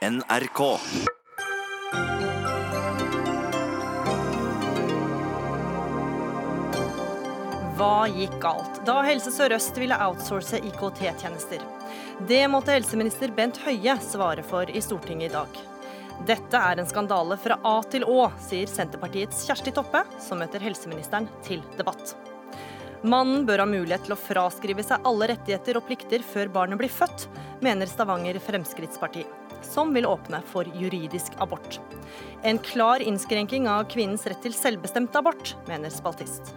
NRK. Hva gikk galt da Helse Sør-Øst ville outsource IKT-tjenester? Det måtte helseminister Bent Høie svare for i Stortinget i dag. Dette er en skandale fra A til Å, sier Senterpartiets Kjersti Toppe, som møter helseministeren til debatt. Mannen bør ha mulighet til å fraskrive seg alle rettigheter og plikter før barnet blir født, mener Stavanger Fremskrittsparti, som vil åpne for juridisk abort. En klar innskrenking av kvinnens rett til selvbestemt abort, mener spaltist.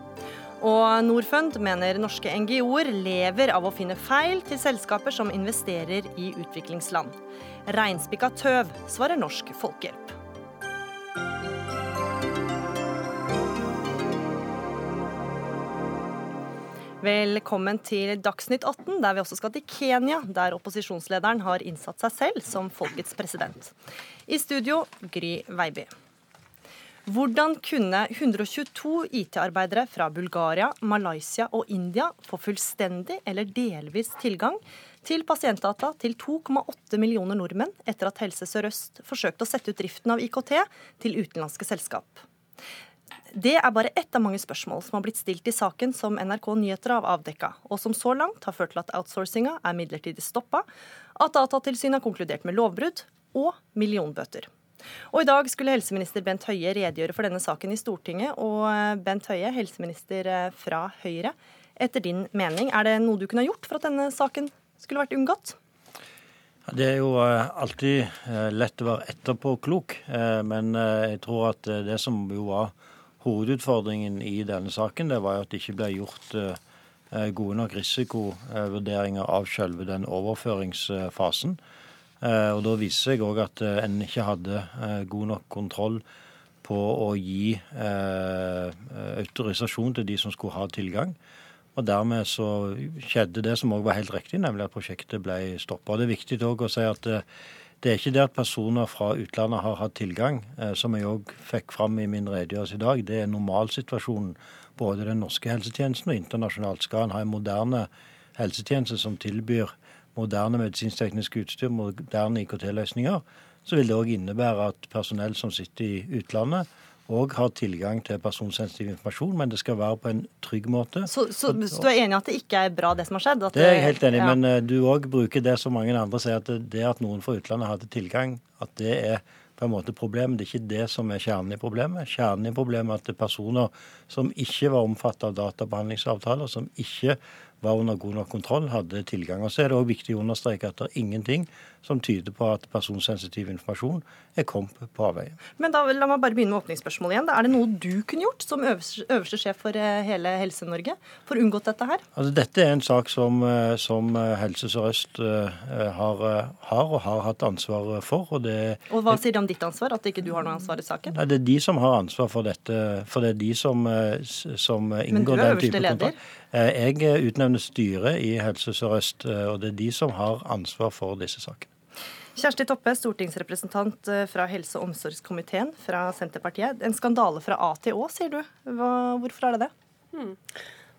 Og Norfund mener norske NGO-er lever av å finne feil til selskaper som investerer i utviklingsland. Reinspikka tøv, svarer Norsk Folkehjelp. Velkommen til Dagsnytt 18, der vi også skal til Kenya, der opposisjonslederen har innsatt seg selv som folkets president. I studio Gry Veiby. Hvordan kunne 122 IT-arbeidere fra Bulgaria, Malaysia og India få fullstendig eller delvis tilgang til pasientdata til 2,8 millioner nordmenn etter at Helse Sør-Øst forsøkte å sette ut driften av IKT til utenlandske selskap? Det er bare ett av mange spørsmål som har blitt stilt i saken som NRK Nyheter har avdekka, og som så langt har ført til at outsourcinga er midlertidig stoppa, at Datatilsynet har konkludert med lovbrudd og millionbøter. Og I dag skulle helseminister Bent Høie redegjøre for denne saken i Stortinget. Og eh, Bent Høie, helseminister eh, fra Høyre. Etter din mening, er det noe du kunne ha gjort for at denne saken skulle vært unngått? Det er jo eh, alltid lett å være etterpåklok, men jeg tror at det som jo var Hovedutfordringen i denne saken det var at det ikke ble gjort eh, gode nok risikovurderinger av selve den overføringsfasen. Eh, og Da viser seg òg at eh, en ikke hadde god nok kontroll på å gi autorisasjon til de som skulle ha tilgang. Og Dermed så skjedde det som òg var helt riktig, nemlig at prosjektet ble stoppa. Det er viktig òg å si at det er ikke det at personer fra utlandet har hatt tilgang, eh, som jeg òg fikk fram i min redegjørelse i dag. Det er normalsituasjonen både den norske helsetjenesten og internasjonalt. Skal en ha en moderne helsetjeneste som tilbyr moderne medisinsk-teknisk utstyr, moderne IKT-løsninger, så vil det òg innebære at personell som sitter i utlandet, òg har tilgang til personsensitiv informasjon, men det skal være på en trygg måte. Så, så, så du er enig i at det ikke er bra, det som har skjedd? det er jeg helt enig i, ja. men uh, du òg bruker det som mange andre sier, at det, det at noen fra utlandet hadde tilgang, at det er på en måte problemet. Det er ikke det som er kjernen i problemet. Kjernen i problemet er at det er personer som ikke var omfattet av databehandlingsavtaler, som ikke var under god nok kontroll, hadde tilgang. Og Så er det òg viktig å understreke at det er ingenting som tyder på at personsensitiv informasjon er kommet på avveie. Men da La meg bare begynne med åpningsspørsmålet igjen. Er det noe du kunne gjort som øverste, øverste sjef for eh, hele Helse-Norge for å unngått dette her? Altså, dette er en sak som, eh, som eh, Helse Sør-Øst har, har, og har hatt ansvar for. Og, det, og Hva sier det om ditt ansvar, at ikke du har noe ansvar i saken? Nei, Det er de som har ansvar for dette. For det er de som, som inngår den type kontrakt. Jeg utnevner styret i Helse Sør-Øst, og det er de som har ansvar for disse sakene. Kjersti Toppe, stortingsrepresentant eh, fra helse- og omsorgskomiteen fra Senterpartiet. En skandale fra A til Å, sier du. Hva, hvorfor er det det? Hmm.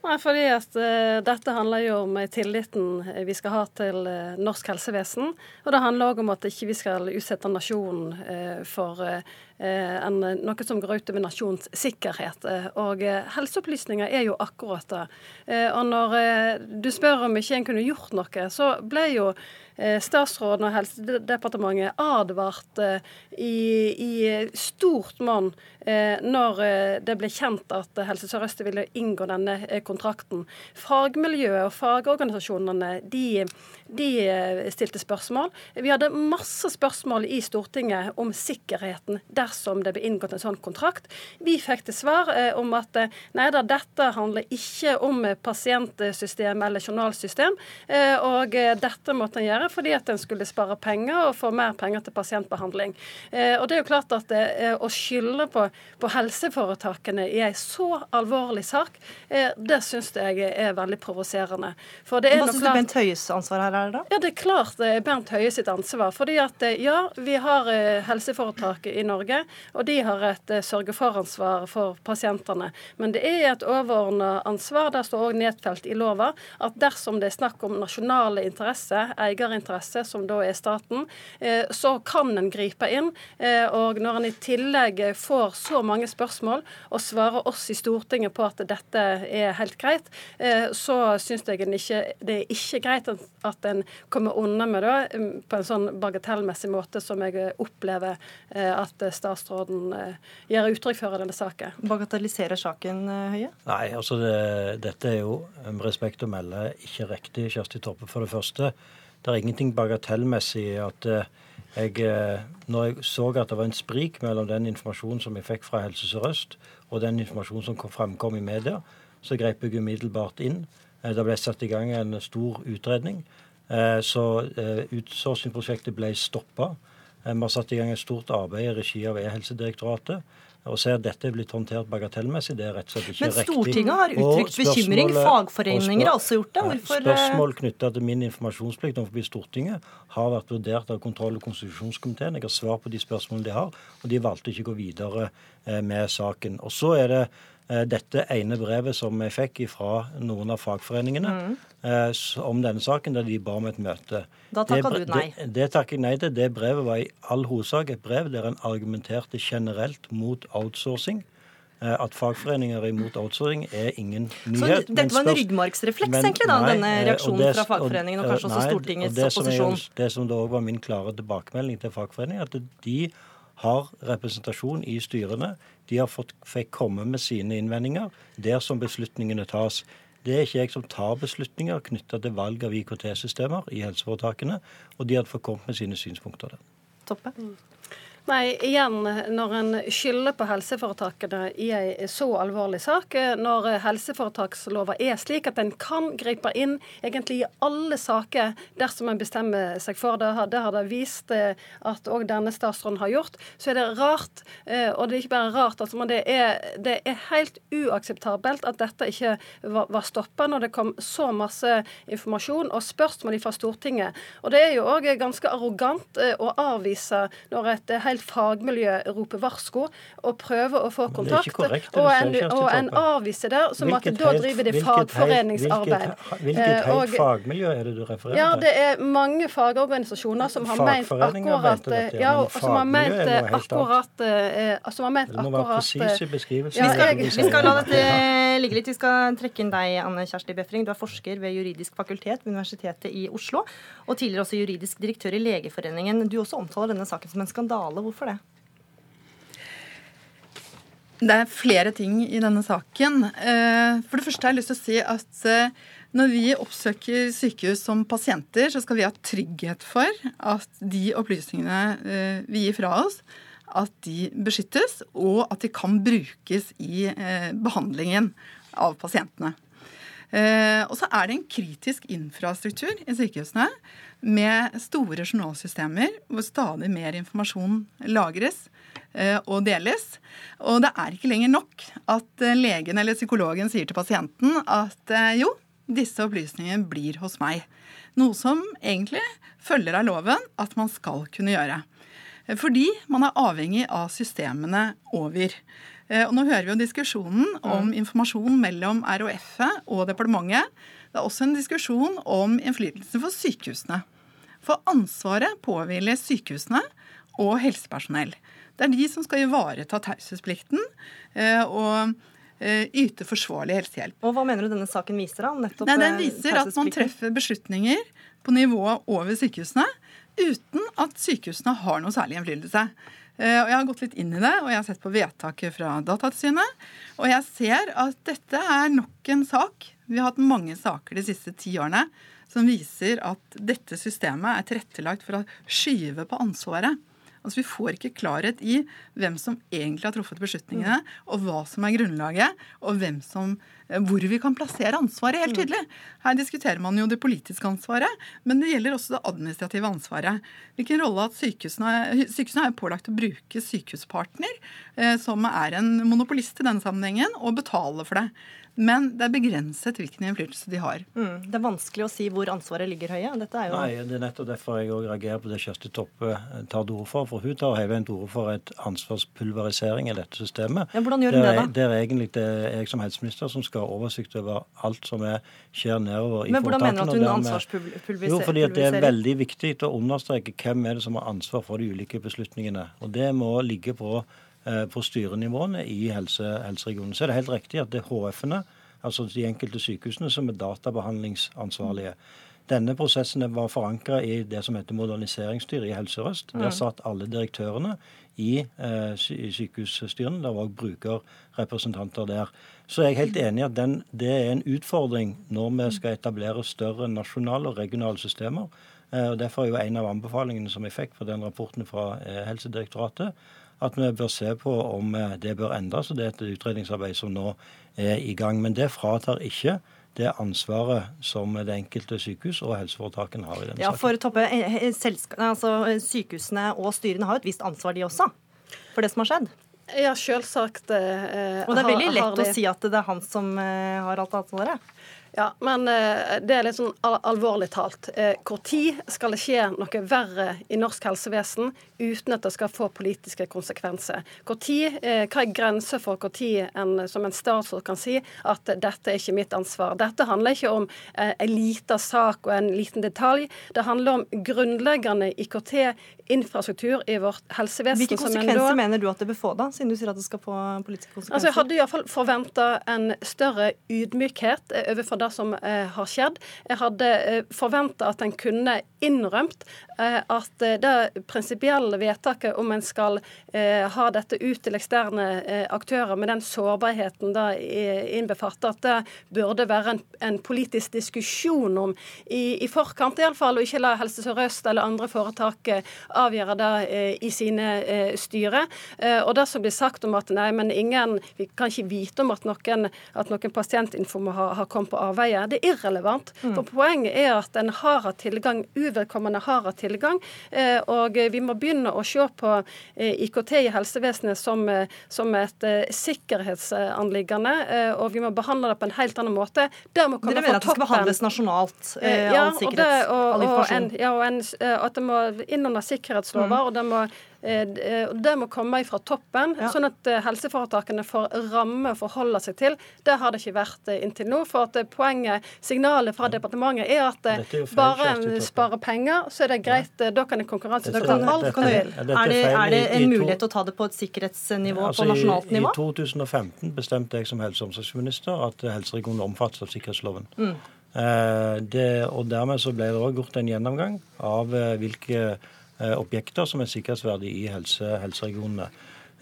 Nei, fordi at uh, Dette handler jo om tilliten vi skal ha til uh, norsk helsevesen. Og det handler òg om at ikke vi skal utsette nasjonen uh, for en, noe som går ut over nasjonens sikkerhet. Og helseopplysninger er jo akkurat det. Og når du spør om ikke en kunne gjort noe, så ble jo Eh, statsråden og Helsedepartementet advart i, i stort monn eh, når eh, det ble kjent at Helse Sør-Øst ville inngå denne kontrakten. Fagmiljøet og fagorganisasjonene de, de, stilte spørsmål. Vi hadde masse spørsmål i Stortinget om sikkerheten dersom det ble inngått en sånn kontrakt. Vi fikk til svar om at nei da, dette handler ikke om pasientsystem eller journalsystem, og dette måtte en gjøre fordi at en skulle spare penger og få mer penger til pasientbehandling. Eh, og det er jo klart at eh, Å skylde på, på, helseforetakene i en så alvorlig sak, eh, det syns jeg er veldig provoserende. For det er Hva syns du Bent Høies ansvar her er, da? Ja, Det er klart det er Bernt Høie sitt ansvar. fordi at ja, vi har helseforetak i Norge, og de har et sørge-for-ansvar for pasientene. Men det er et overordna ansvar, der står òg nedfelt i lova, at dersom det er snakk om nasjonale interesser, eierinteresser, som da er staten, så kan en gripe inn. Og når en i tillegg får så mange spørsmål og svarer oss i Stortinget på at dette er helt greit, så syns jeg ikke, det er ikke greit at en kommer unna med det på en sånn bagatellmessig måte som jeg opplever at statsråden gir uttrykk for i denne saken. Bagatelliserer saken, Høie? Nei, altså det, dette er jo med respekt å melde ikke riktig, Kjersti Toppe. For det første, det er ingenting bagatellmessig i at eh, jeg, eh, når jeg så at det var en sprik mellom den informasjonen som jeg fikk fra Helse Sør-Øst, og den informasjonen som fremkom i media, så grep jeg umiddelbart inn. Eh, det ble satt i gang en stor utredning. Så utsourcingprosjektet ble stoppa. Vi har satt i gang et stort arbeid i regi av E-helsedirektoratet å si at dette er blitt håndtert bagatellmessig, det er rett og slett ikke riktig. Men Stortinget har uttrykt bekymring. Fagforeninger har også gjort det. Hvorfor eh, Spørsmål knytta til min informasjonsplikt overfor Stortinget har vært vurdert av kontroll- og konstitusjonskomiteen. Jeg har svar på de spørsmålene de har, og de valgte ikke å gå videre eh, med saken. Og så er det dette ene brevet som jeg fikk fra noen av fagforeningene mm. om denne saken, der de ba om et møte. Da takka du nei? Det, det takker jeg nei til. Det brevet var i all hovedsak et brev der en argumenterte generelt mot outsourcing. Eh, at fagforeninger er imot outsourcing er ingen nyhet. Så dette var en ryggmargsrefleks, men, egentlig, da, nei, denne eh, reaksjonen det, fra fagforeningen, og kanskje nei, også Stortingets det opposisjon? Er, det som da òg var min klare tilbakemelding til fagforeningen, at de har representasjon i styrene. De har fått, fikk komme med sine innvendinger der som beslutningene tas. Det er ikke jeg som tar beslutninger knytta til valg av IKT-systemer i helseforetakene, og de hadde fått kommet med sine synspunkter der. Toppe. Nei, igjen, når en skylder på helseforetakene i en så alvorlig sak, når helseforetakslova er slik at en kan gripe inn egentlig i alle saker dersom en bestemmer seg for det, det har det vist eh, at òg denne statsråden har gjort, så er det rart, eh, og det er ikke bare rart, altså, men det er, det er helt uakseptabelt at dette ikke var, var stoppa når det kom så masse informasjon og spørsmål fra Stortinget. Og det er jo òg ganske arrogant eh, å avvise når et helt helt fagmiljø roper varsko og prøver å få kontakt. Korrekt, og, en, og en avviser det som hvilket at da driver de fagforeningsarbeid. Hvilket, hvilket høyt og, fagmiljø er det du refererer til? Ja, Det er mange fagorganisasjoner som har ment akkurat dette, ja, som har ment akkurat som har ment akkurat vi skal, vi skal la dette ligge litt. Vi skal trekke inn deg, Anne Kjersti Befring. Du er forsker ved juridisk fakultet ved Universitetet i Oslo, og tidligere også juridisk direktør i Legeforeningen. Du også omtaler denne saken som en skandale. Hvorfor det? Det er flere ting i denne saken. Eh, for det første har jeg lyst til å si at eh, når vi oppsøker sykehus som pasienter, så skal vi ha trygghet for at de opplysningene eh, vi gir fra oss, at de beskyttes, og at de kan brukes i behandlingen av pasientene. Og så er det en kritisk infrastruktur i sykehusene med store journalsystemer hvor stadig mer informasjon lagres eh, og deles. Og det er ikke lenger nok at eh, legen eller psykologen sier til pasienten at eh, jo, disse opplysningene blir hos meg. Noe som egentlig følger av loven at man skal kunne gjøre. Fordi man er avhengig av systemene over. Og nå hører vi jo diskusjonen om informasjon mellom RHF-et og departementet. Det er også en diskusjon om innflytelse for sykehusene. For ansvaret påhviler sykehusene og helsepersonell. Det er de som skal ivareta taushetsplikten eh, og eh, yte forsvarlig helsehjelp. Og Hva mener du denne saken viser? da? Nettopp Nei, Den eh, viser at man treffer beslutninger på nivået over sykehusene uten at sykehusene har noe særlig innflytelse. Og Jeg har gått litt inn i det, og jeg har sett på vedtaket fra Datatilsynet. Og jeg ser at dette er nok en sak. Vi har hatt mange saker de siste ti årene som viser at dette systemet er tilrettelagt for å skyve på ansvaret. Altså Vi får ikke klarhet i hvem som egentlig har truffet beslutningene, og hva som er grunnlaget, og som, eh, hvor vi kan plassere ansvaret. helt tydelig. Her diskuterer man jo det politiske ansvaret, men det gjelder også det administrative ansvaret. Hvilken rolle at Sykehusene, sykehusene er pålagt å bruke Sykehuspartner, eh, som er en monopolist i denne sammenhengen, og betale for det. Men det er begrenset hvilken innflytelse de har. Mm. Det er vanskelig å si hvor ansvaret ligger høye. Dette er jo Nei, det er nettopp derfor jeg òg reagerer på det Kjersti Toppe tar til orde for. For hun tar hele veien til orde for et ansvarspulverisering i dette systemet. Ja, hvordan gjør hun det, da? Det er egentlig det er jeg som helseminister som skal ha oversikt over alt som er, skjer nedover i Men hvordan mener du at hun dermed- ansvarspulveriserer? Jo, fordi at det er veldig viktig å understreke hvem er det som har ansvar for de ulike beslutningene. Og det må ligge på, på styrenivåene i helse, helseregionen. Så er det helt riktig at det er HF-ene altså de enkelte sykehusene, som er databehandlingsansvarlige. Denne prosessen var forankra i det som heter moderniseringsstyret i Helse Sør-Øst. Der satt alle direktørene i eh, sy- sykehusstyrene. Der var òg brukerrepresentanter der. Så jeg er helt enig i at den, det er en utfordring når vi skal etablere større nasjonale og regionale systemer. Eh, og Derfor er jo en av anbefalingene som jeg fikk på den rapporten fra eh, Helsedirektoratet, at vi bør se på om eh, det bør endres. og Det er et utredningsarbeid som nå er i gang. Men det fratar ikke det ansvaret som det enkelte sykehus og helseforetakene har i denne Ja, saken. for Toppe, eh, eh, altså, eh, Sykehusene og styrene har jo et visst ansvar, de også, for det som har skjedd. Ja, selvsagt. eh, Og det er veldig har lett de- å si at det er han som eh, har alt ansvaret. Ja, men eh, det er litt sånn alvorlig talt. Når tid skal det skje noe verre i norsk helsevesen uten at det skal få politiske konsekvenser? Tid, eh, hva er grenser for tid en, som en statsråd kan si at dette er ikke mitt ansvar? Dette handler ikke om eh, en liten sak og en liten detalj. Det handler om grunnleggende IKT-infrastruktur i vårt helsevesen. Hvilke konsekvenser da- mener du at det bør få, da, siden du sier at det skal få politiske konsekvenser? Altså, jeg hadde iallfall forventa en større ydmykhet eh, overfor det som eh, har skjedd. Jeg hadde eh, forventa at en kunne innrømt eh, at det prinsipielle vedtaket om en skal ha dette ut til eksterne aktører med den sårbarheten det innbefatter, at det burde være en, en politisk diskusjon om i, i forkant, iallfall, og ikke la Helse Sør-Øst eller andre foretak avgjøre det i sine styre. Og det som blir sagt om at nei, men ingen, vi kan ikke vite om at noen, at noen pasientinfo har, har kommet på avveie, det er irrelevant. For poenget er at en har hatt tilgang, uvedkommende har hatt tilgang, eh, og vi må begynne å se på eh, IKT i helsevesenet som, eh, som et sikkerhetsanliggende, eh, og vi må behandle det på en helt annen måte. Det må komme Dere mener at det skal behandles nasjonalt, eh, ja, all og det, og, all og en, ja, og en, at det må inn under sikkerhetslover, Mm. og det må, det må komme fra toppen, Ja. sånn at eh, helseforetakene får ramme å forholde seg til. Det har det ikke vært eh, inntil nå. For at eh, poenget, signalet fra departementet er at eh, er bare en sparer penger, så er det greit. Ja. Da kan en konkurranseutsette alt dette-. Er Er det, er det en mulighet til å ta det på et sikkerhetsnivå Altså, på nasjonalt nivå? I 2015 bestemte jeg som helse- og omsorgsminister at helseregionen omfattes av sikkerhetsloven. Mm. Eh, det, og Dermed så ble det også gjort en gjennomgang av eh, hvilke eh, objekter som er sikkerhetsverdige i helse, helseregionene.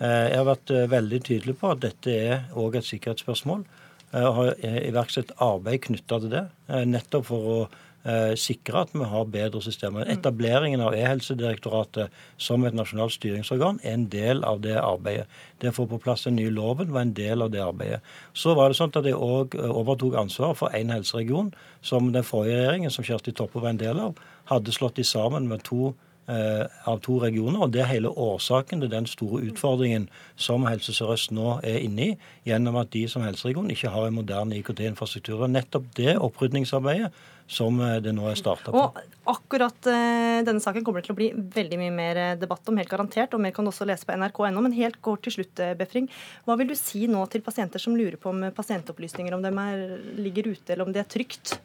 Eh, jeg har vært eh, veldig tydelig på at dette er òg et sikkerhetsspørsmål. Jeg har eh, iverksatt arbeid knytta til det, eh, nettopp for å eh, sikre at vi har bedre systemer. Etableringen av E-helsedirektoratet som et nasjonalt styringsorgan er en del av det arbeidet. Det å få på plass den nye loven var en del av det arbeidet. Så var det sånn at jeg òg overtok ansvaret for én helseregion, som den forrige regjeringen, som Kjersti Toppe var en del av, hadde slått i sammen med to eh, av to regioner, og Det er hele årsaken til den store utfordringen som Helse Sør-Øst nå er inne i, gjennom at de som helseregion ikke har en moderne IKT-infrastruktur. Og Nettopp det opprydningsarbeidet som eh, det nå er starta på. Og akkurat eh, denne saken kommer det til å bli veldig mye mer eh, debatt om, helt garantert. Og mer kan du også lese på nrk.no. Men helt kort til slutt, eh, Befring. Hva vil du si nå til pasienter som lurer på om pasientopplysninger, om dem er, ligger ute, eller om det er trygt?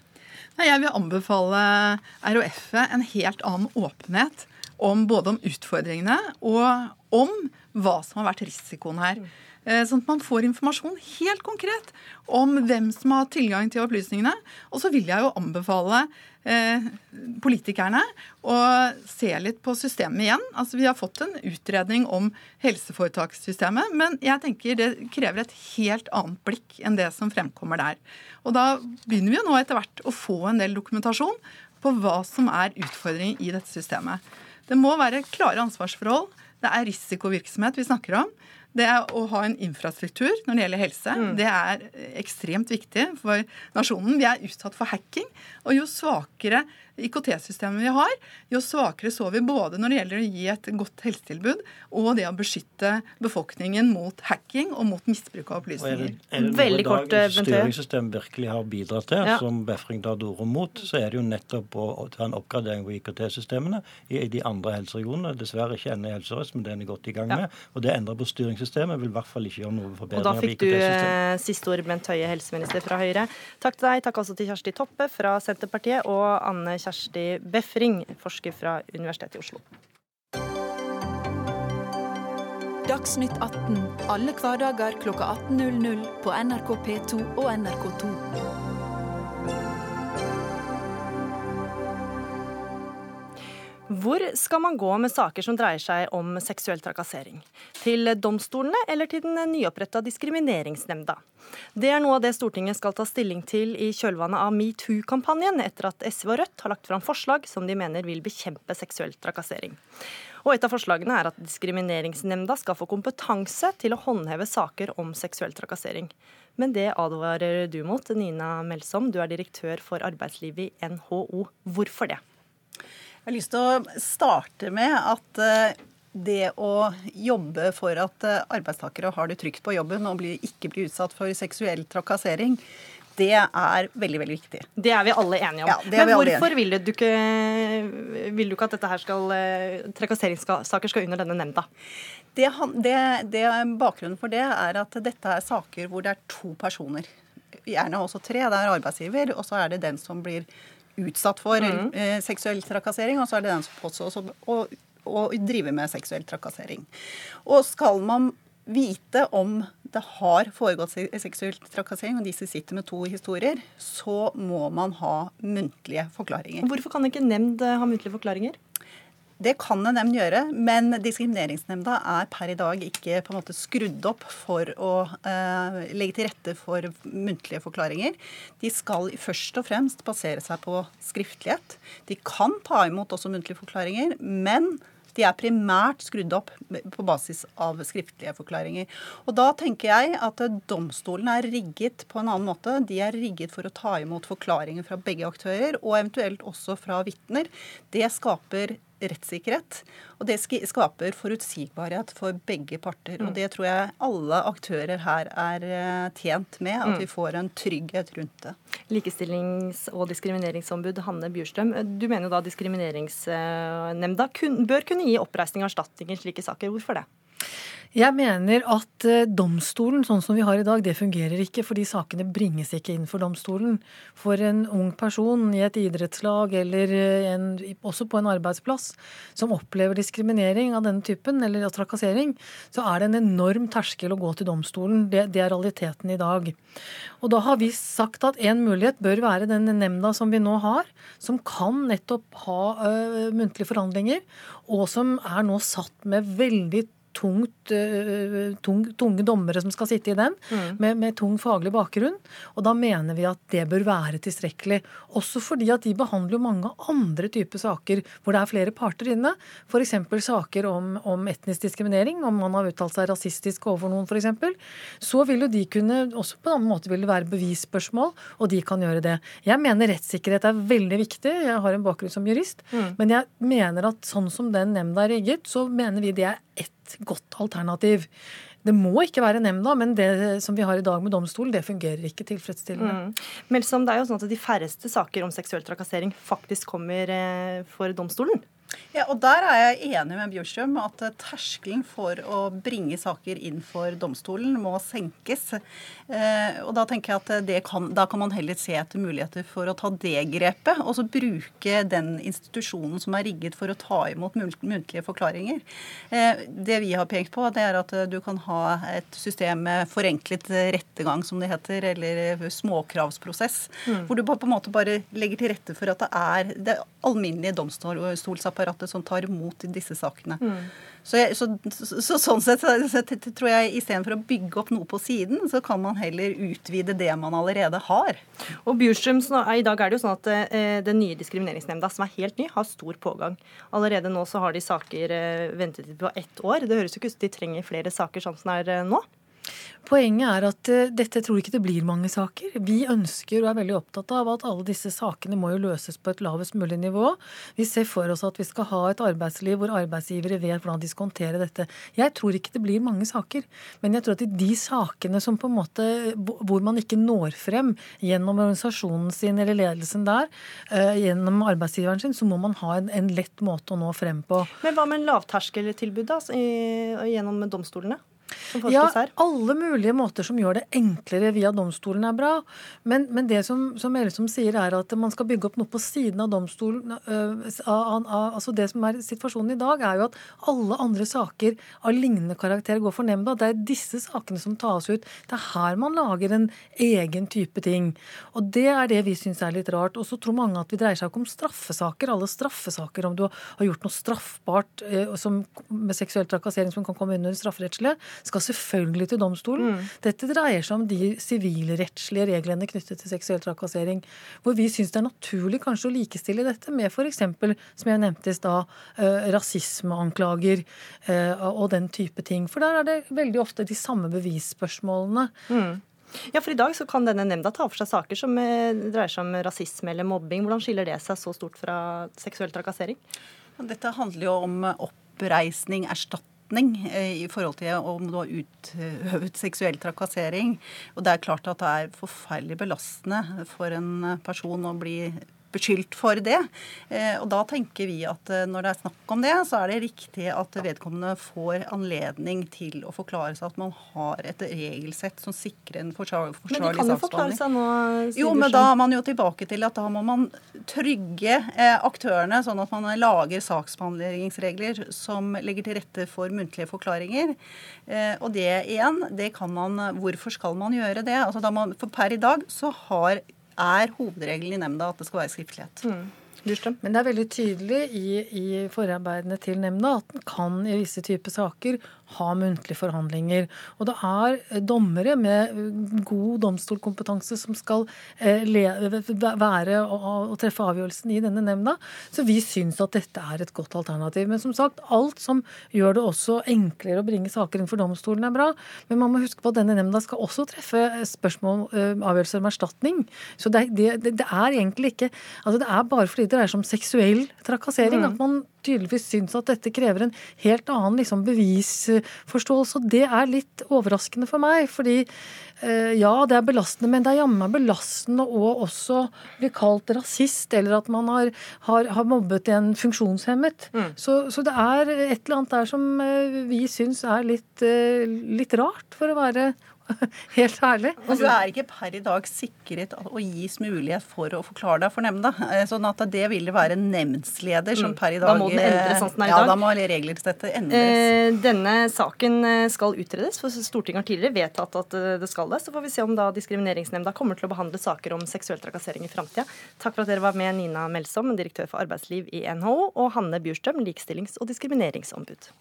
Jeg vil anbefale RHF-et en helt annen åpenhet om både om utfordringene og om hva som har vært risikoen her. Eh, Sånn at man får informasjon helt konkret om hvem som har tilgang til opplysningene. Og så vil jeg jo anbefale politikerne å se litt på systemet igjen. Altså Vi har fått en utredning om helseforetakssystemet, men jeg tenker det krever et helt annet blikk enn det som fremkommer der. Og da begynner vi jo nå etter hvert å få en del dokumentasjon på hva som er utfordringen i dette systemet. Det må være klare ansvarsforhold. Det er risikovirksomhet vi snakker om. Det er å ha en infrastruktur når det gjelder helse. Mm. Det er ekstremt viktig for nasjonen. Vi er utsatt for hacking. Og jo svakere IKT-systemet vi har, jo svakere så vi både når det gjelder å gi et godt helsetilbud, og det å beskytte befolkningen mot hacking og mot misbruk av opplysninger. Og er det, er det Veldig kort, dag styringssystemet virkelig har bidratt til, ja. som Befring tar til orde mot, så er det jo nettopp å ta en oppgradering på IKT-systemene i de andre helseregionene. Dessverre ikke ennå i Helse Sør-Øst, men det er en godt i gang med. Og det endrer på styringssystemet vil i hvert fall ikke gjøre noe forbedring av IKT-systemet. Og da fikk du eh, siste ord, Bent Høie, helseminister fra Høyre. Takk til deg. Takk også til Kjersti Toppe fra Senterpartiet og Anne Kjersti Kjersti Befring, forsker fra Universitetet i Oslo. Dagsnytt 18 alle hverdager kl 18.00 på NRK P2 og NRK2. Hvor skal man gå med saker som dreier seg om seksuell trakassering? Til domstolene eller til den nyoppretta diskrimineringsnemnda? Det er noe av det Stortinget skal ta stilling til i kjølvannet av metoo-kampanjen, etter at SV og Rødt har lagt fram forslag som de mener vil bekjempe seksuell trakassering. Og Et av forslagene er at Diskrimineringsnemnda skal få kompetanse til å håndheve saker om seksuell trakassering. Men det advarer du mot, Nina Melsom. Du er direktør for arbeidslivet i NHO. Hvorfor det? Jeg har lyst til å starte med at eh, det å jobbe for at eh, arbeidstakere har det trygt på jobben og ikke blir utsatt for seksuell trakassering, det er veldig veldig viktig. Det er vi alle enige om. Ja, Men hvorfor vil du, ikke, vil du ikke at dette her skal, eh, trakasseringssaker skal under denne nemnda? Det, det, det, bakgrunnen for det er at dette er saker hvor det er to personer. Gjerne også tre. Det er arbeidsgiver, og så er det den som blir utsatt for mm. eh, seksuell trakassering, og så er det den som påstås å, å drive med seksuell trakassering. Og skal man vite om det har foregått seksuell trakassering, og disse sitter med to historier, så må man ha muntlige forklaringer. Hvorfor kan ikke nemnd ha muntlige forklaringer? Det kan en nemnd gjøre, men Diskrimineringsnemnda er per i dag ikke på en måte skrudd opp for å eh, legge til rette for muntlige forklaringer. De skal først og fremst basere seg på skriftlighet. De kan ta imot også muntlige forklaringer, men de er primært skrudd opp på basis av skriftlige forklaringer. Og Da tenker jeg at domstolen er rigget på en annen måte. De er rigget for å ta imot forklaringer fra begge aktører, og eventuelt også fra vitner. Det skaper rettssikkerhet. Og det skaper forutsigbarhet for begge parter. Og mm. det tror jeg alle aktører her er eh, tjent med, at mm. vi får en trygghet rundt det. Likestillings- og diskrimineringsombud Hanne Bjurstrøm, du mener jo da Diskrimineringsnemnda bør kunne gi oppreisning og erstatning i slike saker. Hvorfor det? Jeg mener at eh, domstolen, sånn som vi har i dag, det fungerer ikke. Fordi sakene bringes ikke inn for domstolen. For en ung person i et idrettslag eller eh, en, også på en arbeidsplass som opplever diskriminering av denne typen, eller trakassering, så er det en enorm terskel å gå til domstolen. Det, det er realiteten i dag. Og da har vi sagt at en mulighet bør være den nemnda som vi nå har, som kan nettopp ha uh, muntlige forhandlinger, og som er nå satt med veldig tungt, uh, tung, tunge dommere som skal sitte i den, mm. med, med, tung faglig bakgrunn. Og da mener vi at det bør være tilstrekkelig. Også fordi at de behandler jo mange andre typer saker hvor det er flere parter inne. F.eks. saker om, om, etnisk diskriminering, om man har uttalt seg rasistisk overfor noen f.eks. Så vil jo de kunne, også på en annen måte vil det være bevisspørsmål, og de kan gjøre det. Jeg mener rettssikkerhet er veldig viktig. Jeg har en bakgrunn som jurist. Mm. Men jeg mener at sånn som den nemnda er rigget, så mener vi det er ett godt alternativ. Det må ikke være nemnda, men det som vi har i dag med domstolen, det fungerer ikke tilfredsstillende. Mm. Melsom, det er jo sånn at De færreste saker om seksuell trakassering faktisk kommer eh, for domstolen. Ja, og Der er jeg enig med Bjørstrøm at terskelen for å bringe saker inn for domstolen må senkes. Eh, og Da tenker jeg at kan, da kan man heller se etter muligheter for å ta det grepet, og så bruke den institusjonen som er rigget for å ta imot muntlige forklaringer. Eh, det vi har pekt på, det er at du kan ha et system med forenklet rettegang, som det heter, eller småkravsprosess, mm. hvor du på en måte bare legger til rette for at det er det alminnelige domstolsapparatet som tar imot disse sakene. Mm. Så, jeg, så, så, så, sånn sett så, tror jeg istedenfor å bygge opp noe på siden, så kan man heller utvide det man allerede har. Og Bjurstrøm, I dag er det jo sånn at eh, den nye diskrimineringsnemnda, som er helt ny, har stor pågang. Allerede nå så har de saker eh, ventetid på ett år. Det høres jo ikke ut som de trenger flere saker sånn som det er eh, nå. Poenget er at uh, dette tror ikke det blir mange saker. Vi ønsker og er veldig opptatt av at alle disse sakene må jo løses på et lavest mulig nivå. Vi ser for oss at vi skal ha et arbeidsliv hvor arbeidsgivere vet hvordan de skal håndtere dette. Jeg tror ikke det blir mange saker, men jeg tror at i de sakene som på en måte, hvor man ikke når frem gjennom organisasjonen sin eller ledelsen der, uh, gjennom arbeidsgiveren sin, så må man ha en, en, lett måte å nå frem på. Men hva med lavterskeltilbud da, gjennom domstolene? Ja, alle mulige måter som gjør det enklere via domstolen er bra. Men, men det som, som Elsom sier, er at man skal bygge opp noe på siden av domstolen. altså Det som er situasjonen i dag, er jo at alle andre saker av lignende karakter går for nemnda. Det er disse sakene som tas ut. Det er her man lager en egen type ting. Og det er det vi syns er litt rart. Og så tror mange at vi dreier seg ikke om straffesaker. Alle straffesaker, om du har gjort noe straffbart som, med seksuell trakassering som kan komme under strafferettslige, skal selvfølgelig til domstolen. Mm. Dette dreier seg om de sivilrettslige reglene knyttet til seksuell trakassering. Hvor vi syns det er naturlig kanskje å likestille dette med f.eks., som jeg nevnte i stad, eh, rasismeanklager eh, og den type ting. For der er det veldig ofte de samme bevisspørsmålene. Mm. Ja, for I dag så kan denne nemnda ta for seg saker som eh, dreier seg om rasisme eller mobbing. Hvordan skiller det seg så stort fra seksuell trakassering? Dette handler jo om oppreisning, erstatning erstatning eh, i forhold til om du har utøvet seksuell trakassering. Og det er klart at det er forferdelig belastende for en person å bli beskyldt for det. Eh, og da tenker vi at eh, når det er snakk om det, så er det riktig at vedkommende får anledning til å forklare seg at man har et regelsett som sikrer en forsvarlig saksbehandling. Men de kan jo forklare seg nå? Jo, men da er man jo tilbake til at da må man trygge eh, aktørene, sånn at man lager saksbehandlingsregler som legger til rette for muntlige forklaringer. Og det igjen, det kan man Hvorfor skal man gjøre det? Altså man, for per i dag så har er hovedregelen i nemnda at det skal være skriftlighet. Mm. Men det er veldig tydelig i, i forarbeidene til nemnda at den kan i visse typer saker ha muntlige forhandlinger. Og det er eh, dommere med eh, god domstolkompetanse som skal eh, være og, treffe avgjørelsen i denne nemnda. Så vi syns at dette er et godt alternativ. Men som sagt, alt som gjør det også enklere å bringe saker inn for domstolen, er bra. Men man må huske på at denne nemnda skal også treffe spørsmål, avgjørelser om erstatning. Så det, det, det er egentlig ikke altså Det er bare fordi det dreier seg om seksuell trakassering mm. at man tydeligvis syns at dette krever en helt annen liksom, bevisforståelse. Og det er litt overraskende for meg. fordi eh, ja, det er belastende, men det er jammen belastende å også bli kalt rasist, eller at man har, har, har mobbet en funksjonshemmet. Mm. Så, så, det er et eller annet der som eh, vi syns er litt, eh, litt rart, for å være Helt ærlig. Og du er ikke per i dag sikret å gis mulighet for å forklare deg for nemnda. Eh, sånn at det ville være nemndsleder som mm. per i dag Da må den endres sånn som den er i dag. Ja, da må regelsettet endres. Eh, denne saken eh, skal utredes, for Stortinget har tidligere vedtatt at det skal det. Så får vi se om da Diskrimineringsnemnda kommer til å behandle saker om seksuell trakassering i framtida. Takk for at dere var med, Nina Melsom, direktør for arbeidsliv i NHO, og Hanne Bjurstrøm, likestillings- og diskrimineringsombud.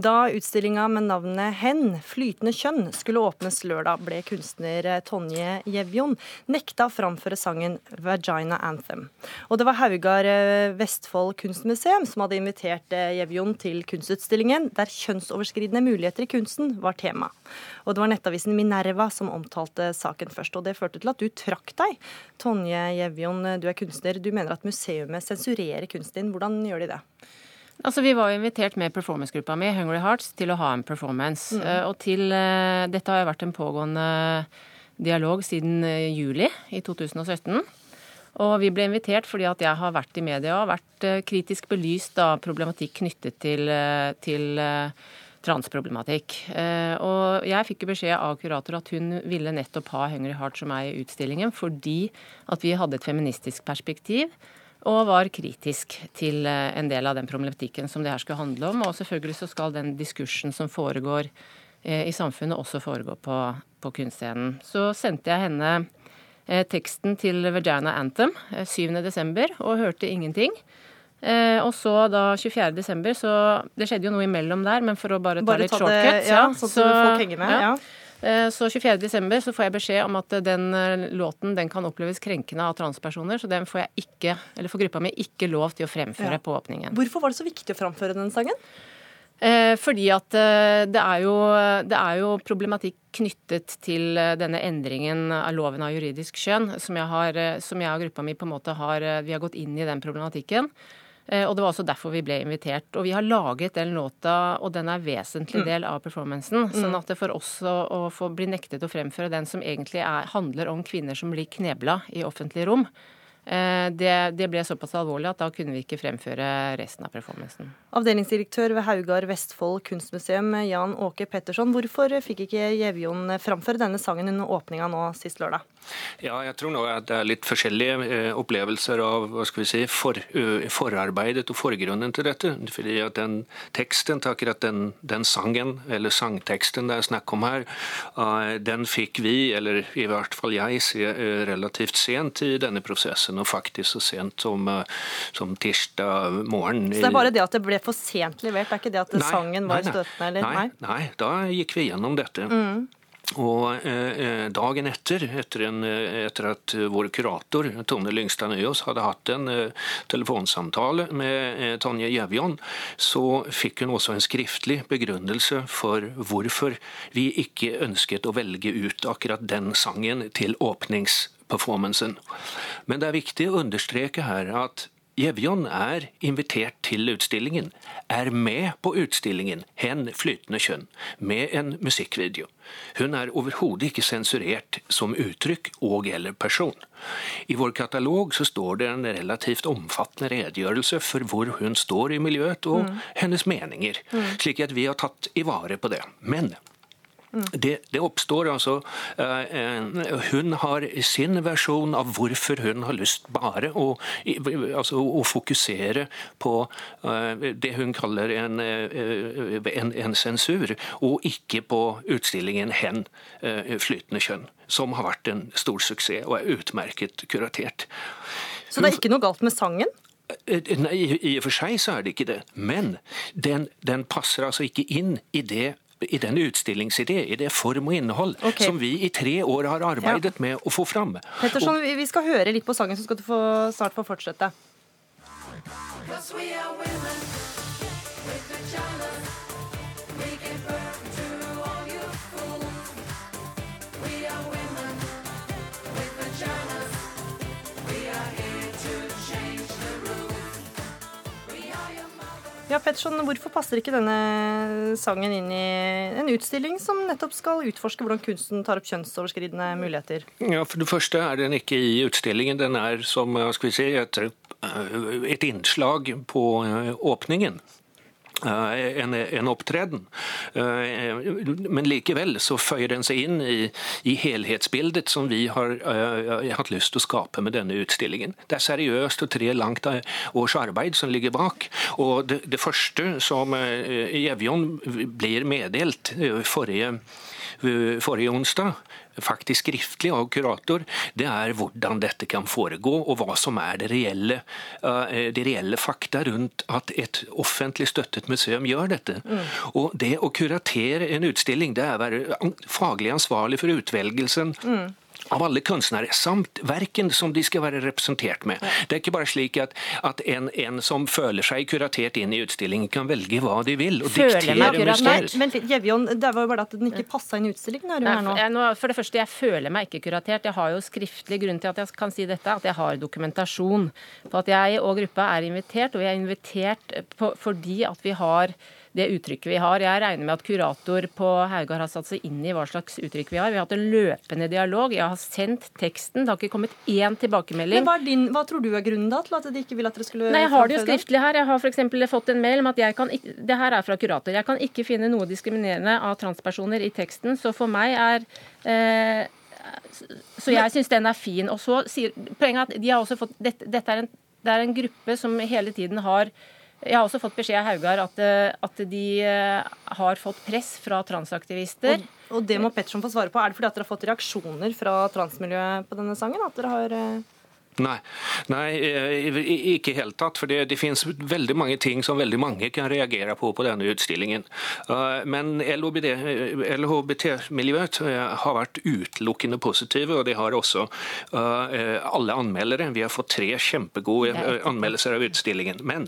Da utstillinga med navnet Hen, flytende kjønn, skulle åpnes lørdag, ble kunstner Tonje Jevjon nekta å framføre sangen Vagina Anthem. Og det var Haugar eh, Vestfold kunstmuseum som hadde invitert eh, Jevjon til kunstutstillingen, der kjønnsoverskridende muligheter i kunsten var tema. Og det var nettavisen Minerva som omtalte saken først, og det førte til at du trakk deg. Tonje Jevjon, du er kunstner. Du mener at museet sensurerer kunsten din. Hvordan gjør de det? Altså, Vi var invitert med performancegruppa mi, Hungry Hearts, til å ha en performance. Mm. Uh, og til uh, Dette har jo vært en pågående dialog siden uh, juli i 2017. Og vi ble invitert fordi at jeg har vært i media og vært kritisk belyst av problematikk knyttet til, til transproblematikk. Og jeg fikk jo beskjed av kurator at hun ville nettopp ha Hungry Heart som er i utstillingen fordi at vi hadde et feministisk perspektiv og var kritisk til eh, en del av den problematikken som det her skulle handle om. Og selvfølgelig så skal den diskursen som foregår eh, i samfunnet også foregå på, på kunstscenen. Så sendte jeg henne eh, teksten til Vagina Anthem 7.12. og hørte ingenting. og så da 24.12. så Det skjedde jo noe imellom der, men for å bare ta Bare litt ta det, shortcut ja, så, så, med, ja. Eh, Så 24.12. så får jeg beskjed om at den eh, låten den kan oppleves krenkende av transpersoner, så den får jeg ikke, eller får gruppa mi ikke lov til å fremføre Ja. på åpningen. Hvorfor var det så viktig å framføre den sangen? Eh, fordi at eh, det er, jo, det er jo problematikk knyttet til eh, denne endringen av loven av juridisk kjønn, som jeg, har, eh, som jeg og gruppa mi på en måte har eh, Vi har gått inn i den problematikken. Eh, Og det var også derfor vi ble invitert. Og vi har laget den låta, og den er en vesentlig del av performancen. Sånn at det for oss å, få bli nektet å fremføre den som egentlig er, handler om kvinner som blir knebla i offentlige rom, det, det ble såpass alvorlig at da kunne vi ikke fremføre resten av performancen. Avdelingsdirektør ved Haugar Vestfold kunstmuseum, Jan Åke Petterson. Hvorfor fikk ikke Gjevjon framføre denne sangen under åpninga nå sist lørdag? Ja, jeg tror nå at det er litt forskjellige eh, opplevelser av hva skal vi si, for, forarbeidet og forgrunnen til dette. Fordi at den teksten, til akkurat den, den sangen, eller sangteksten det er snakk om her, eh, den fikk vi, eller i hvert fall jeg, se eh, relativt sent i denne prosessen. Og faktisk så sent som, eh, som tirsdag morgen. Så det er bare det at det ble for sent levert, det er ikke det at Nei, sangen var nei, støtende? eller? Nei, nei, da gikk vi gjennom dette. Og eh, eh, dagen etter, etter, en, eh, etter at vår kurator Tone Lyngstad Nøyås hadde hatt en eh, telefonsamtale med eh, Tonje Gjevjon, så fikk hun også en skriftlig begrunnelse for hvorfor vi ikke ønsket å velge ut akkurat den sangen til åpningsperformancen. Men det er viktig å understreke her at Jevjon er invitert til utstillingen, er med på utstillingen Hen flytende kjønn, med en musikkvideo. Hun er overhodet ikke sensurert som uttrykk og eller person. I vår katalog så står det en relativt omfattende redegjørelse for hvor hun står i miljøet og hennes meninger, slik at vi har tatt i vare på det. Men det, det oppstår altså eh, Hun har sin versjon av hvorfor hun har lyst bare å, altså, å fokusere på eh, det hun kaller en, eh, en, en sensur, og ikke på utstillingen 'Hen flytende kjønn', som har vært en stor suksess og er utmerket kuratert. Så det er ikke noe galt med sangen? Nei, i- i og for seg så er det ikke det. Men den, den passer altså ikke inn i det i den utstillingsidé, i det form og innhold, okay. som vi i tre år har arbeidet med å få fram. Petterson, og, vi skal høre litt på sangen, så skal du få, snart få fortsette. Ja, Petterson, Hvorfor passer ikke denne sangen inn i en utstilling som nettopp skal utforske hvordan kunsten tar opp kjønnsoverskridende muligheter? Ja, For det første er den ikke i utstillingen. Den er som skal vi si, et, et innslag på eh, åpningen. Eh, En, en opptreden. Eh, Men likevel så føyer den seg inn i, i helhetsbildet som vi har uh, hatt lyst til å skape med denne utstillingen. Det er seriøst og tre langt års arbeid som ligger bak. Og det, det første som Gjevjon blir meddelt uh, forrige, forrige onsdag, faktisk skriftlig av kurator, det er hvordan dette kan foregå, og hva som er det reelle, eh, de reelle fakta rundt at et offentlig støttet museum gjør dette. Og det å kuratere en utstilling, det er å være faglig ansvarlig for utvelgelsen av alle kunstnere, samt verken som de skal være representert med. Det er ikke bare slik at, at en, en som føler seg kuratert inn i utstillingen, kan velge hva de vil. og Føler diktere meg kuratert? Men Gjevjon, det var jo bare at den ikke passa inn i utstillingen. er Nei, her for, jeg, nå, for det første, jeg føler meg ikke kuratert. Jeg har jo skriftlig grunn til at jeg kan si dette, at jeg har dokumentasjon på at jeg og gruppa er invitert. Og vi er invitert på, fordi at vi har det uttrykket vi har. Jeg regner med at kurator på Haugar har satt seg inn i hva slags uttrykk vi har. Vi har hatt en løpende dialog. Jeg har sendt teksten. Det har ikke kommet én tilbakemelding. Men hva, din, hva tror du er grunnen da til at de ikke vil at dere skulle Nei, Jeg har det jo skriftlig her. Jeg har f.eks. fått en mail om at jeg kan ikke, det her er fra kurator. Jeg kan ikke finne noe diskriminerende av transpersoner i teksten. Så for meg er eh, Så jeg syns den er fin. Og så sier Poenget at de har også fått Dette, dette er, en, det er en gruppe som hele tiden har Jeg har også fått beskjed av Haugar at, eh, at de eh, har fått press fra transaktivister. Og, og det må Petterson få svare på. Er det fordi at dere har fått reaksjoner fra transmiljøet på denne sangen? At dere har eh, Nei, Nei ikke helt tatt. For det, det finnes veldig mange ting som veldig mange kan reagere på på denne utstillingen. Men LHBT-miljøet har vært utelukkende positive, og det har også alle anmeldere. Vi har fått tre kjempegode anmeldelser av utstillingen. Men